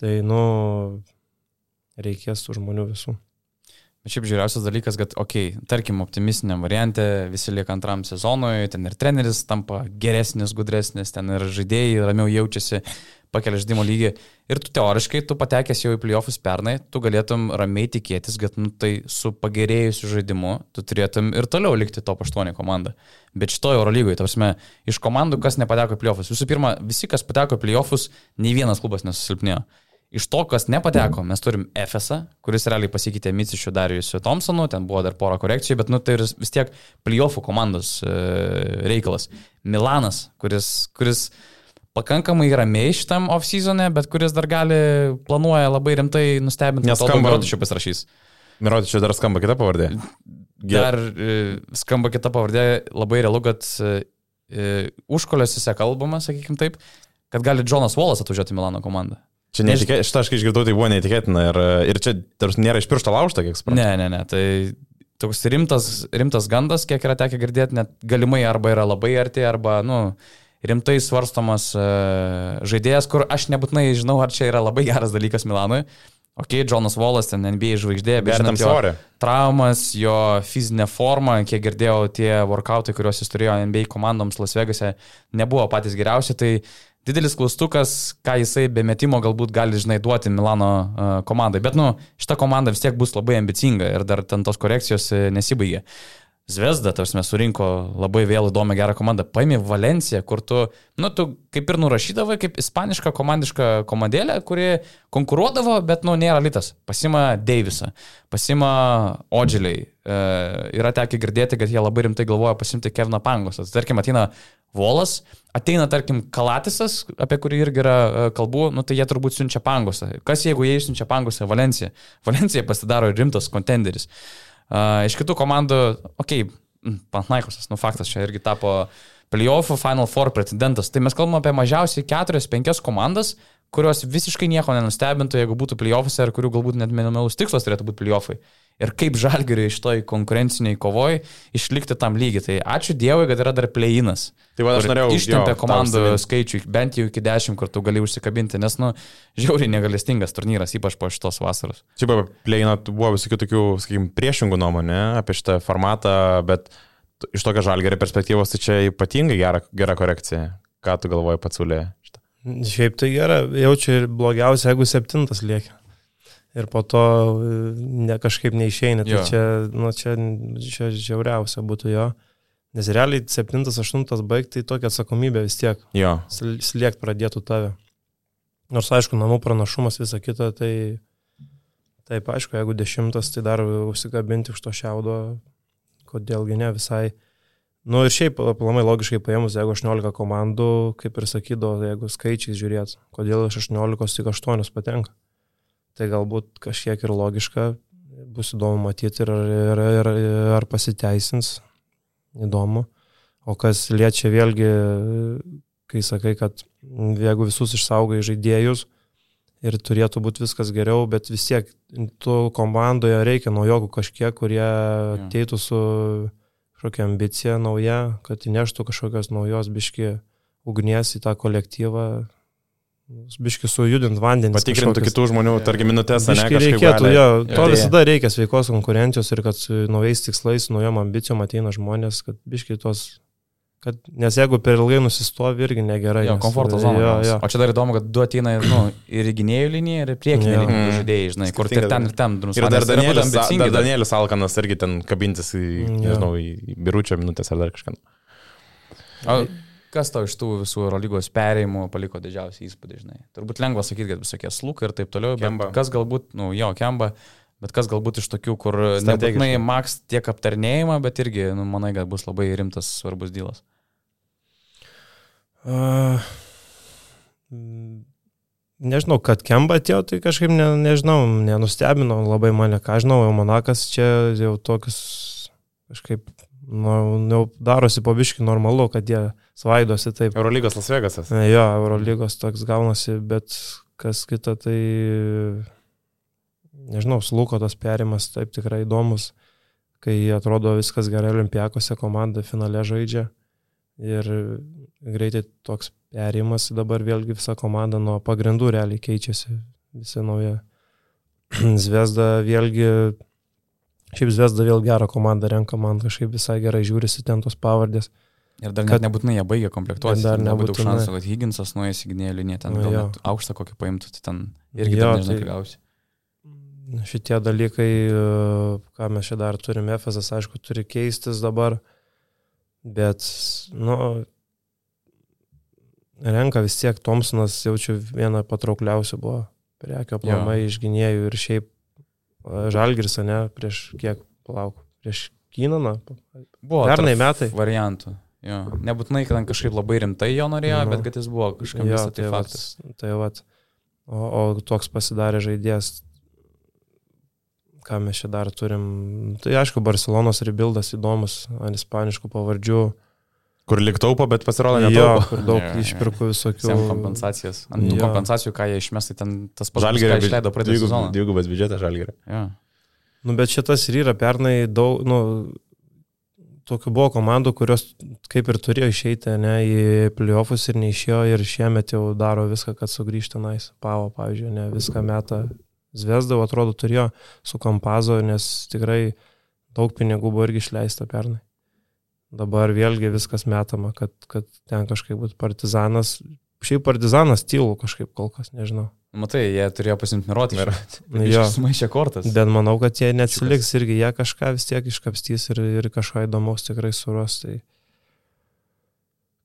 S3: tai, nu, reikės tų žmonių visų.
S1: Bet šiaip žiūriausias dalykas, kad, okei, okay, tarkim, optimistiniam variante visi lieka antram sezonui, ten ir treneris tampa geresnis, gudresnis, ten ir žaidėjai ramiau jaučiasi, pakelia žaidimo lygį. Ir tu teoriškai, tu patekęs jau į playoffus pernai, tu galėtum ramiai tikėtis, kad nu, tai su pagerėjusiu žaidimu tu turėtum ir toliau likti top 8 komanda. Bet šitoje Eurolygoje, tarsi, iš komandų, kas nepateko į playoffus, visų pirma, visi, kas pateko į playoffus, nei vienas klubas nesusilpnėjo. Iš to, kas nepateko, mes turim FSA, kuris realiai pasikeitė Micišiu Darijusiu Thompsonu, ten buvo dar pora korekcijų, bet nu, tai vis tiek playoffų komandos e, reikalas. Milanas, kuris, kuris pakankamai ramiai šitam off-seasonė, bet kuris dar gali, planuoja labai rimtai nustebinti,
S2: Nes skamba-
S1: Mirotičių pasirašys.
S2: Mirotičiu dar skamba kita pavardė.
S1: Dar e, skamba kita pavardė, labai realu, kad e, e, užkoliuose kalbama, sakykim taip, kad gali Jonas Wallas atvažiuoti į Milano komandą.
S2: Čia netikėtina, šitą aš kai išgirdau, tai buvo neįtikėtina ir, ir čia tarsi nėra iš piršto laužta, kiek suprantu.
S1: Ne, ne, ne, tai toks rimtas, rimtas gandas, kiek yra tekę girdėti, net galimai arba yra labai arti, arba, nu, rimtai svarstomas e, žaidėjas, kur aš nebūtinai žinau, ar čia yra labai geras dalykas Milanui. Ok, Jonas Wallas, ten NBA žvaigždė, bet žinant jo traumas, jo fizinė forma, kiek girdėjau, tie workoutai, kuriuos jis turėjo NBA komandoms Las Vegase, nebuvo patys geriausi, tai didelis klaustukas, ką jisai be metimo galbūt gali, žinai, duoti Milano uh, komandai. Bet, nu, šita komanda vis tiek bus labai ambicinga ir dar ten tos korekcijos e, nesibaigė. Zvezda, tarsi mes surinko labai vėl įdomią gerą komandą. Paimė Valenciją, kur tu, nu, tu kaip ir nurašydavai, kaip ispanišką komandišką komandėlę, kuri konkuruodavo, bet, nu, nėra litas. Pasima Deivisą, pasima Odžiliai. E, yra tekę girdėti, kad jie labai rimtai galvoja pasimti Keviną Pangosą. Tai, tarkim, ateina Volas, ateina, tarkim, Kalatisas, apie kurį irgi yra e, kalbų, nu tai jie turbūt siunčia pangosą. Kas jeigu jie siunčia pangosą Valenciją? Valencija pasidaro rimtas kontenderis. Uh, iš kitų komandų, okei, okay, Pantnaikosas, nu faktas, čia irgi tapo playoffų Final Four pretendentas. Tai mes kalbame apie mažiausiai 4-5 komandas, kurios visiškai nieko nenustebintų, jeigu būtų playoffose ir kurių galbūt net minimalus tikslas turėtų būti playoffai. Ir kaip žalgeriui iš toj konkurenciniai kovoj išlikti tam lygiai. Tai ačiū Dievui, kad yra dar playinas.
S2: Tai va, aš norėjau.
S1: Ištempė komandų skaičių bent jau iki 10, kur tu gali užsikabinti, nes, nu, žiauriai negalestingas turnyras, ypač po šitos vasaros.
S2: Šiaip apie playiną buvo visokių tokių, sakykime, priešingų nuomonė apie šitą formatą, bet iš tokio žalgerio perspektyvos tai čia ypatingai gera, gera korekcija. Ką tu galvoji pats ulė?
S3: Šiaip tai gera, jaučiu ir blogiausia, jeigu septintas lieka. Ir po to e, ne, kažkaip neišeina. Tai čia, nu, čia, čia žiauriausia būtų jo. Nes realiai septintas, aštuntas baigti, tai tokia atsakomybė vis tiek.
S2: Jo.
S3: Sliekt pradėtų tave. Nors aišku, namų pranašumas visą kitą, tai taip aišku, jeigu dešimtas, tai dar užsikabinti už to šiaudo, kodėlgi ne visai. Nu ir šiaip, aplamai logiškai paėmus, jeigu 18 komandų, kaip ir sakydavo, jeigu skaičiais žiūrėt, kodėl iš 18 tik 8 patenka. Tai galbūt kažkiek ir logiška, bus įdomu matyti ir ar, ar, ar pasiteisins, įdomu. O kas liečia vėlgi, kai sakai, kad jeigu visus išsaugai žaidėjus ir turėtų būti viskas geriau, bet vis tiek tu komandoje reikia naujokų kažkiek, kurie ateitų su kažkokia ambicija nauja, kad įneštų kažkokios naujos biški ugnies į tą kolektyvą, biški sujudint vandenį.
S2: Patikrintų kitų žmonių, tarkim, minutės,
S3: ar ne? Reikėtų, jo, to ja, visada reikia sveikos konkurencijos ir kad su naujais tikslais, naujom ambicijom ateina žmonės, kad biški tos Kad, nes jeigu per ilgai nusistovi, irgi negerai.
S1: Jo, komforto zona. Jo, jo. O čia dar įdomu, kad du ateina nu, ir gynėjų linija, ir priekinė ja. linija žaidėjai, žinai, kur ir ten ir ten.
S2: Ir dar Danielis, dar Danielis Alkanas irgi ten kabintis į, nežinau, į biručio minutės ar dar kažką.
S1: O kas tau iš tų visų Eurolygos perėjimų paliko didžiausią įspūdį, žinai? Turbūt lengva sakyti, kad visokie slukai ir taip toliau,
S2: kemba.
S1: bet kas galbūt, nu jo, kemba. Bet kas galbūt iš tokių, kur nebūtinai Max tiek aptarnėjimą, bet irgi, nu, manai, kad bus labai rimtas svarbus dylas.
S3: Uh, nežinau, kad Kemba atėjo, tai kažkaip ne, nežinau, nenustebino labai mane, ką žinau, jau Monakas čia jau tokius kažkaip nu, jau darosi pabiški normalu, kad jie svaidosi taip.
S2: Eurolygos Las Vegasas.
S3: Jo, Eurolygos toks gaunasi, bet kas kita tai nežinau, sluko tas perimas taip tikrai įdomus, kai atrodo viskas gerai olimpijakose, komanda finale žaidžia ir greitai toks perimas, dabar vėlgi visa komanda nuo pagrindų realiai keičiasi, visi nauja. Zvezda vėlgi, šiaip Zvezda vėl gerą komandą renka, man kažkaip visai gerai žiūrisi ten tos pavardės.
S1: Ir dar kad, nebūtinai jie baigia komplektuoti. Dar nebūtų daug šansų, kad Higginsas nuėjęs į gynėjų liniją, ten gal aukštą kokį paimtų, tai ten irgi jo, nežinai, tai, gausi
S3: šitie dalykai, e, ką mes čia dar turime, Efesas, aišku, turi keistis dabar, bet, nu, renka vis tiek Thompsonas, jaučiu, viena patraukliausių buvo prekio plamai iš gynėjų ir šiaip Žalgiris, ne, prieš kiek, palauk, prieš Kynaną.
S1: Buvo pernai metai. Variantų. Jo. Nebūtinai, kad kažkaip labai rimtai jo norėjo, nu. bet kad jis buvo kažkaip visą tai, tai faktas.
S3: Tai vat. O, o toks pasidarė žaidėjas ką mes čia dar turim. Tai aišku, Barcelonos rebuildas įdomus, ant ispaniškų pavardžių.
S2: Kur liktaupo, bet pasirodo netaupo.
S3: Jo, kur daug yeah, išpirkų visokių.
S1: Jam kompensacijas. Ant tų kompensacijų, ką jie išmestai ten tas pats žalgerio išleido praeitą sezoną.
S2: Dvigubas biudžetas žalgerio.
S1: Yeah.
S3: Nu, bet šitas ir yra pernai daug, nu, tokių buvo komandų, kurios kaip ir turėjo išeiti ne, į playoffus ir neišėjo ir šiemet jau daro viską, kad sugrįžtų tenais. Pavo, pavyzdžiui, ne, viską metą Zvezdavo atrodo turėjo su Kampazo, nes tikrai daug pinigų buvo irgi išleista pernai. Dabar vėlgi viskas metama, kad, kad ten kažkaip būtų partizanas. Šiaip partizanas tylų kažkaip kol kas, nežinau.
S1: Matai, jie turėjo pasimti nurodyti.
S3: Jo,
S1: sumaišė kortas.
S3: Bet manau, kad jie neatsiliks irgi, jie kažką vis tiek iškapstys ir, ir kažką įdomaus tikrai suros. Tai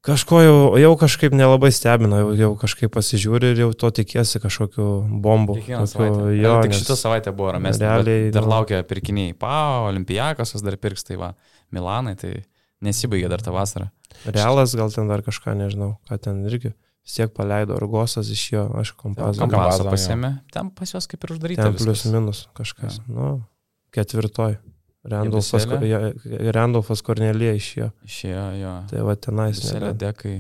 S3: Kažko jau, jau kažkaip nelabai stebina, jau, jau kažkaip pasižiūri ir jau to tikėsi kažkokiu bombu.
S1: Tokiu, jo, tik šitą savaitę buvo ramesnė. Realiai. Dar nu, laukia pirkiniai. Pa, Olimpijakasas dar pirks, tai va, Milanai, tai nesibaigė dar tą vasarą.
S3: Realas gal ten dar kažką, nežinau, ką ten irgi. Vis tiek paleido Argosas iš jo, aš kompazą.
S2: Kampazą,
S1: pasėmė, ten pas juos kaip ir uždaryta.
S3: Ten
S1: viskas.
S3: plus minus kažkas. Nu, ketvirtoj. Randolfas, ja, Randolfas Kornelija išėjo.
S1: Išėjo, jo.
S3: Tai va tenais.
S1: Selė dekai.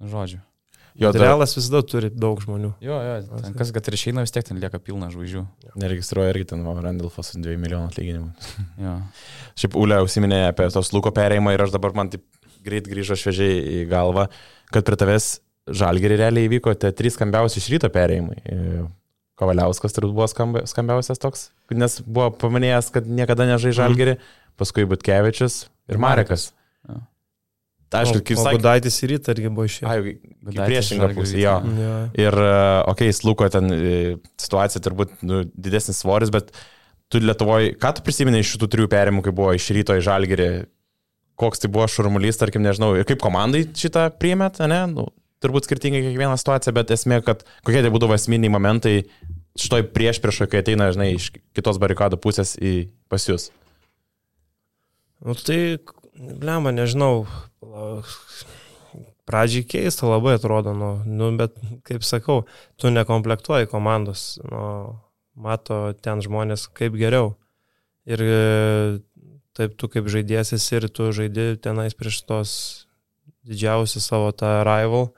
S1: Žodžiu.
S2: Jo, dar
S3: Realas visada turi daug žmonių.
S1: Jo, jo, ten kas kad ir išeina, vis tiek ten lieka pilna žvaigždžių.
S2: neregistruoja irgi ten Randolfas 2 milijonų atlyginimų.
S1: Jo.
S2: Šiaip Ule užsiminė apie tos lūko perėjimą ir aš dabar man taip greit grįžo šviežiai į galvą, kad prie tavęs žalgerį realiai įvyko tie trys skambiausi iš ryto perėjimai. E, Kovaliauskas turbūt buvo skambiausias toks, nes buvo paminėjęs, kad niekada nežai žalgerį, paskui Butkevičius ir Marekas.
S1: Jo.
S2: Tai aišku, kaip sakė,
S3: Gudaitis į rytą irgi buvo išėjęs.
S2: ai, priešinga pusė, jo.
S3: Ja.
S2: Ir, okei, okay, slūko ten e, situacija turbūt nu, didesnis svoris, bet tu Lietuvoje, ką tu prisimeni iš šitų trijų perimų, kai buvo iš ryto į žalgerį, koks tai buvo šurmulys, tarkim, nežinau, ir kaip komandai šitą priėmėt, ne? Nu, turbūt skirtingai kiekviena situacija, bet esmė, kad kokie tai būdavo esminiai momentai šitoj prieš priešo, kai ateina, žinai, iš kitos barikadų pusės į pas jūs.
S3: Nu tai, blema, nežinau. Pradžiai keista labai atrodo, nu, nu, bet kaip sakau, tu nekomplektuoji komandos, nu, mato ten žmonės kaip geriau. Ir e, taip tu kaip žaidėjas esi ir tu žaidi tenais prieš tos didžiausią savo tą rival.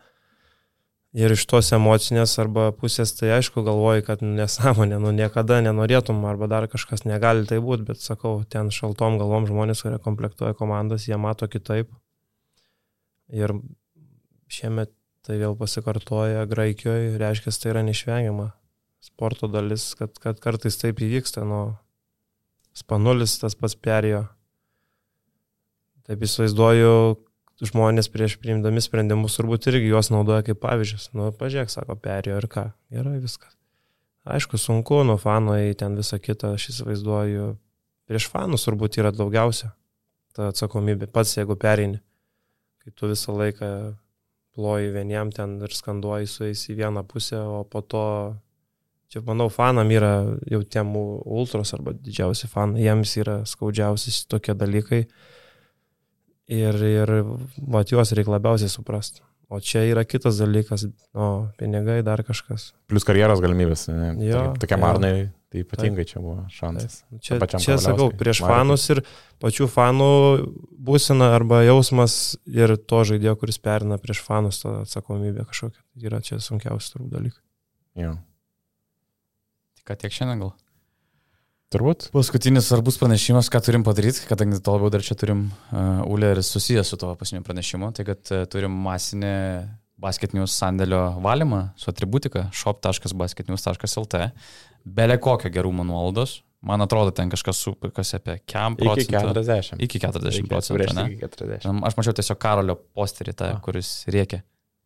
S3: Ir iš tos emocinės arba pusės, tai aišku, galvoji, kad nu, nesąmonė, nu niekada nenorėtum, arba dar kažkas negali tai būti, bet sakau, ten šaltom galvom žmonės, kurie komplektuoja komandas, jie mato kitaip. Ir šiemet tai vėl pasikartoja Graikijoje, reiškia, tai yra neišvengiama sporto dalis, kad, kad kartais taip įvyksta, nu, spanulis tas pats perėjo. Taip įsivaizduoju, žmonės prieš priimdami sprendimus turbūt irgi juos naudoja kaip pavyzdžius. Nu, pažiūrėk, sako, perėjo ir ką. Gerai viskas. Aišku, sunku, nuo fanai ten visą kitą, aš įsivaizduoju. Prieš fanus turbūt yra daugiausia ta atsakomybė. Pats jeigu pereini, kai tu visą laiką ploji vieniem ten ir skanduoji su jais į vieną pusę, o po to, čia manau, fanam yra jau tiem ultros arba didžiausi fanai, jiems yra skaudžiausi tokie dalykai. Ir, ir va, juos reikia labiausiai suprasti. O čia yra kitas dalykas, o pinigai dar kažkas.
S2: Plus karjeros galimybės. Ne?
S3: Jo,
S2: Tokie- Tokie
S3: jo.
S2: Tai ypatingai čia buvo šansas.
S3: Čia,
S2: Tam pačiam
S3: čia sakau,
S2: Kavaliauskui,
S3: prieš
S2: Marekui.
S3: fanus ir pačių fanų būsena arba jausmas ir to žaidėjo, kuris perina prieš fanus tą atsakomybę kažkokią. Yra čia sunkiausi turbūt dalykai.
S2: Jo.
S1: Tik ką tiek šiandien gal.
S2: Turbūt.
S1: Paskutinis svarbus pranešimas, ką turim padaryti, kadangi to labiau dar čia turim uh, Ulė ir susijęs su to paskutiniu pranešimu, tai kad uh, turim masinį basketinius sandėlio valymą su atributika shop.basketinius.lt, belė kokio gerumo nuolaidos. Man atrodo, ten kažkas supirkasi apie kiam
S2: Iki
S1: procentų.
S2: 40.
S1: Iki 40
S2: Reikia
S1: procentų.
S2: Iki 40.
S1: Aš mačiau tiesiog Karolio posterį, tą,
S2: A.
S1: kuris rėkia.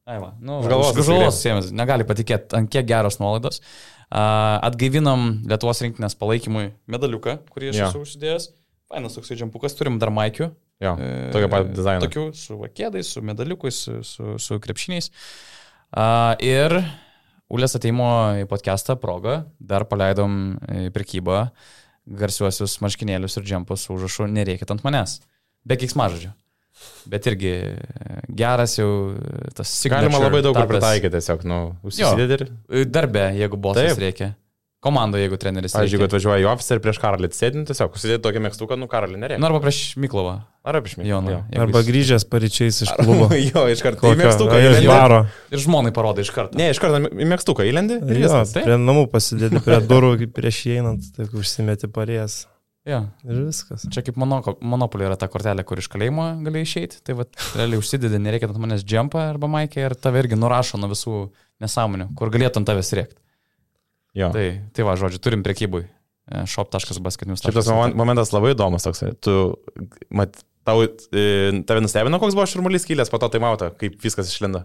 S1: Ai, va, nu,
S2: galvos
S1: galvos sėmės, negali patikėti, ant kiek geros nuolaidos. Uh, atgaivinam Lietuvos rinktinės palaikymui medaliuką, kurį aš
S2: Jo.
S1: esu užsidėjęs. Fainas toksai džempukas, turim dar maikių.
S2: Jo,
S1: E,
S2: tokio pat dizaino.
S1: Tokių su vakėdais, su medaliukais, su, su, su krepšiniais. Uh, ir Ulės ateimo į podcastą progą dar paleidom į prekybą garsiuosius marškinėlius ir džempus su užrašu nereikit ant manęs. Be kiksmažodžio. Bet irgi e, geras jau e, tas
S2: Galima
S1: signature
S2: labai daug kur pritaikyti tiesiog, nu, užsisidėti ir...
S1: Darbe, jeigu bosas
S2: Taip.
S1: reikia. Komandoje, jeigu treneris
S2: Pavyzdžiui, jeigu
S1: reikia.
S2: atvažiuoja į ofisą ir prieš karalį sėdint, tiesiog užsidėti tokį mėgstuką, nu karalį nereikia.
S1: Nu, arba prieš Miklovą.
S2: Ar apie šmėgį?
S1: Joną. Jeigu
S3: Arba
S1: jis-
S3: grįžęs paryčiais iš klubo.
S2: jo, iš karto į mėgstuką įlendi.
S1: Ir žmonai parodai iš karto.
S2: Ne, iš karto į mėgstuką įlendi ir
S3: Jo,
S2: viskas.
S1: taip.
S3: prie namų pasidėti, prie durų prieš įeinant, taip užsimeti parės.
S1: Ja.
S3: Ir viskas.
S1: Čia kaip mono, monopolė yra ta kortelė, kur iš kalėjimo gali išeiti. Tai va, realiai užsidedi, nereikia ant manęs džempą arba maikę ir tave irgi nurašo nuo visų nesąmonių, kur galėtų ant tavęs rėkti.
S2: Jo.
S1: Tai, tai va, žodžiu, turim prekybui. E, shop.basketinius.
S2: Šiaip tas momen- momentas labai įdomus toks. Tu, mat, tau, e, tave nustebino, koks buvo šurmulys kylęs po to tai mauta, kaip viskas išlindo.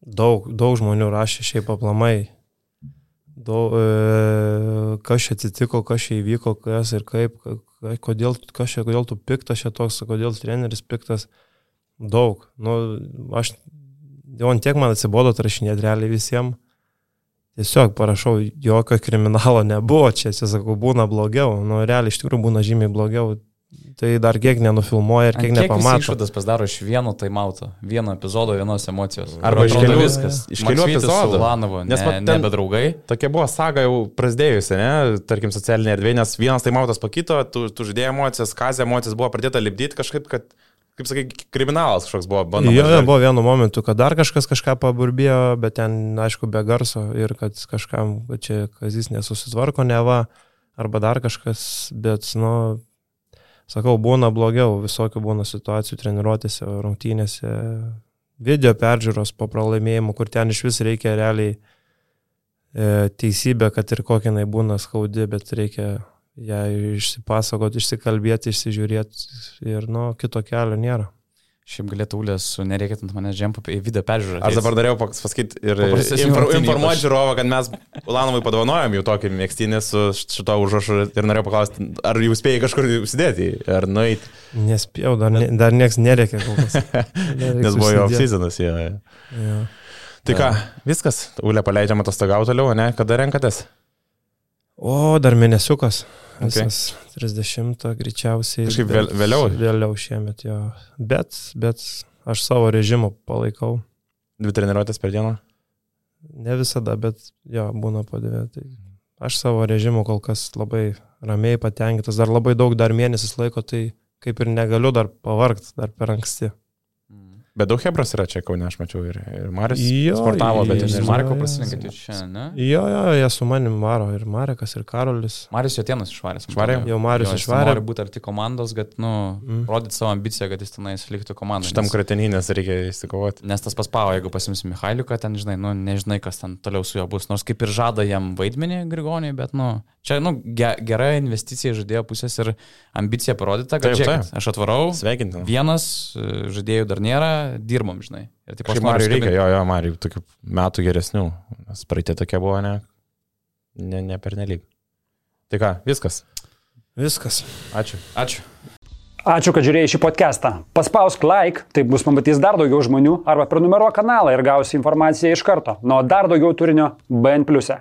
S3: Daug, daug žmonių rašė šiaip aplamai. Daug, e, kas čia atsitiko, kas čia įvyko, kas ir kaip, ka- kodėl, kas čia, kodėl tu piktas čia toks, kodėl treneris piktas. Daug. Nu, aš, jau ant tiek man atsibodo atrašinėti realiai visiems. Tiesiog parašau, jokio kriminalo nebuvo čia, sakau, būna blogiau. Nu, realiai iš tikrųjų būna žymiai blogiau. Tai dar kiek nenufilmuoja ir kiek nepamato.
S1: Išvadas pasidaro iš vieno taimauto, vieno epizodo, vienos emocijos.
S2: Arba iš kelių-
S1: viskas.
S2: iš kelių epizodų.
S1: su Lanovu,
S2: Nes
S1: ne,
S2: ten-
S1: nebe draugai.
S2: Tokia buvo saga jau prasidėjusi, ne, tarkim, socialinė erdvė, nes vienas taimautas pakito, tu, tu žaidėjai emocijas, kazė emocijas buvo pradėta lipdyti kažkaip, kad, kaip sakai, kriminalas kažkoks buvo bandoma.
S3: Jo, jo, buvo vienu momentu, kad dar kažkas kažką paburbėjo, bet ten, aišku, be garso ir kad kažkam, kad čia kazis nesusitvarko, neva, arba dar kažkas, bet, nu, sakau, būna blogiau, visokių būna situacijų treniruotėse, rungtynėse, video peržiūros po pralaimėjimų, kur ten iš vis reikia realiai e, teisybė, kad ir kokia jinai būna skaudi, bet reikia ją išsipasakoti, išsikalbėti, išsižiūrėti ir, nu, kito kelio nėra.
S1: Šiaip galėtų Ulės su nereikėtų ant manęs džempą į video peržiūrą.
S2: Aš dabar pas- pasakyti ir infor, informuoti žiūrovą, kad mes Ulanovui padovanojom jau tokį mėgstinį su šito užrašu ir norėjau paklausti, ar jau spėjai kažkur užsidėti, ar nueiti,
S3: Nespėjau, dar, ne, dar niekas nereikia kol kas.
S2: nes buvo jo off-seasonas. Jo. jo.
S3: Ja.
S2: Tai ką, viskas, Ulė paleidžiama atostogauti toliau, ne? Kada renkatės?
S3: O, dar mėnesiukas.
S2: Okay.
S3: Visas 30 greičiausiai.
S2: Kažkaip vėl- vėliau?
S3: Vėliau šiemet jo. Bet, bet aš savo režimą palaikau.
S2: Dvi treniruotės per dieną?
S3: Ne visada, bet jo, būna po dvi. Tai aš savo režimu kol kas labai ramiai patenkintas. Dar labai daug, dar mėnesis laiko, tai kaip ir negaliu dar pavargti, dar per anksti.
S2: Bet daug hebras yra čia, kaune aš mačiau ir, ir Maris
S3: Jo,
S2: sportavo, bet
S3: jo,
S2: ir
S1: Jūs
S3: jo.
S1: Marko
S3: jo.
S1: prasilinkėte jūs čia, ne?
S3: Jo, jo, jie su manim varo ir Marekas, ir Karolis.
S1: Marius Jotienas išvarė.
S2: Išvarė?
S3: Jau Marius
S1: Jo,
S3: išvarė.
S1: Nori būti arti komandos, kad, nu,
S3: Mm.
S1: rodyti savo ambiciją, kad jis tenais liktų komandoje.
S2: šitam kreteninės reikia įsikovoti.
S1: Nes tas paspavo, jeigu pasimsi Mihailiuką, ten, žinai, nu, nežinai, kas ten toliau su juo bus. Nors kaip ir žada jam vaidmenį Grigoniai, bet, nu, čia, nu, ge, gera investicija iš žaidėjo pusės ir ambicija parodyta, kad
S2: Taip,
S1: čia,
S2: taip.
S1: aš atvarau,
S2: Sveikinti.
S1: vienas žaidėjų dar nėra, dirbom, žinai. Ir taip
S2: Kažkaip Mariui reikia, jo, jo, Mariui tokių metų geresnių, nes praeitė tokia buvo, ne, ne, ne per nelik. Tai ką, viskas.
S3: Viskas.
S2: Ačiū.
S1: Ačiū.
S4: Ačiū, kad žiūrėjai šį podcastą. Paspausk like, taip bus pamatys dar daugiau žmonių, arba prenumeruok kanalą ir gausi informaciją iš karto. Nuo dar daugiau turinio BN ⁇.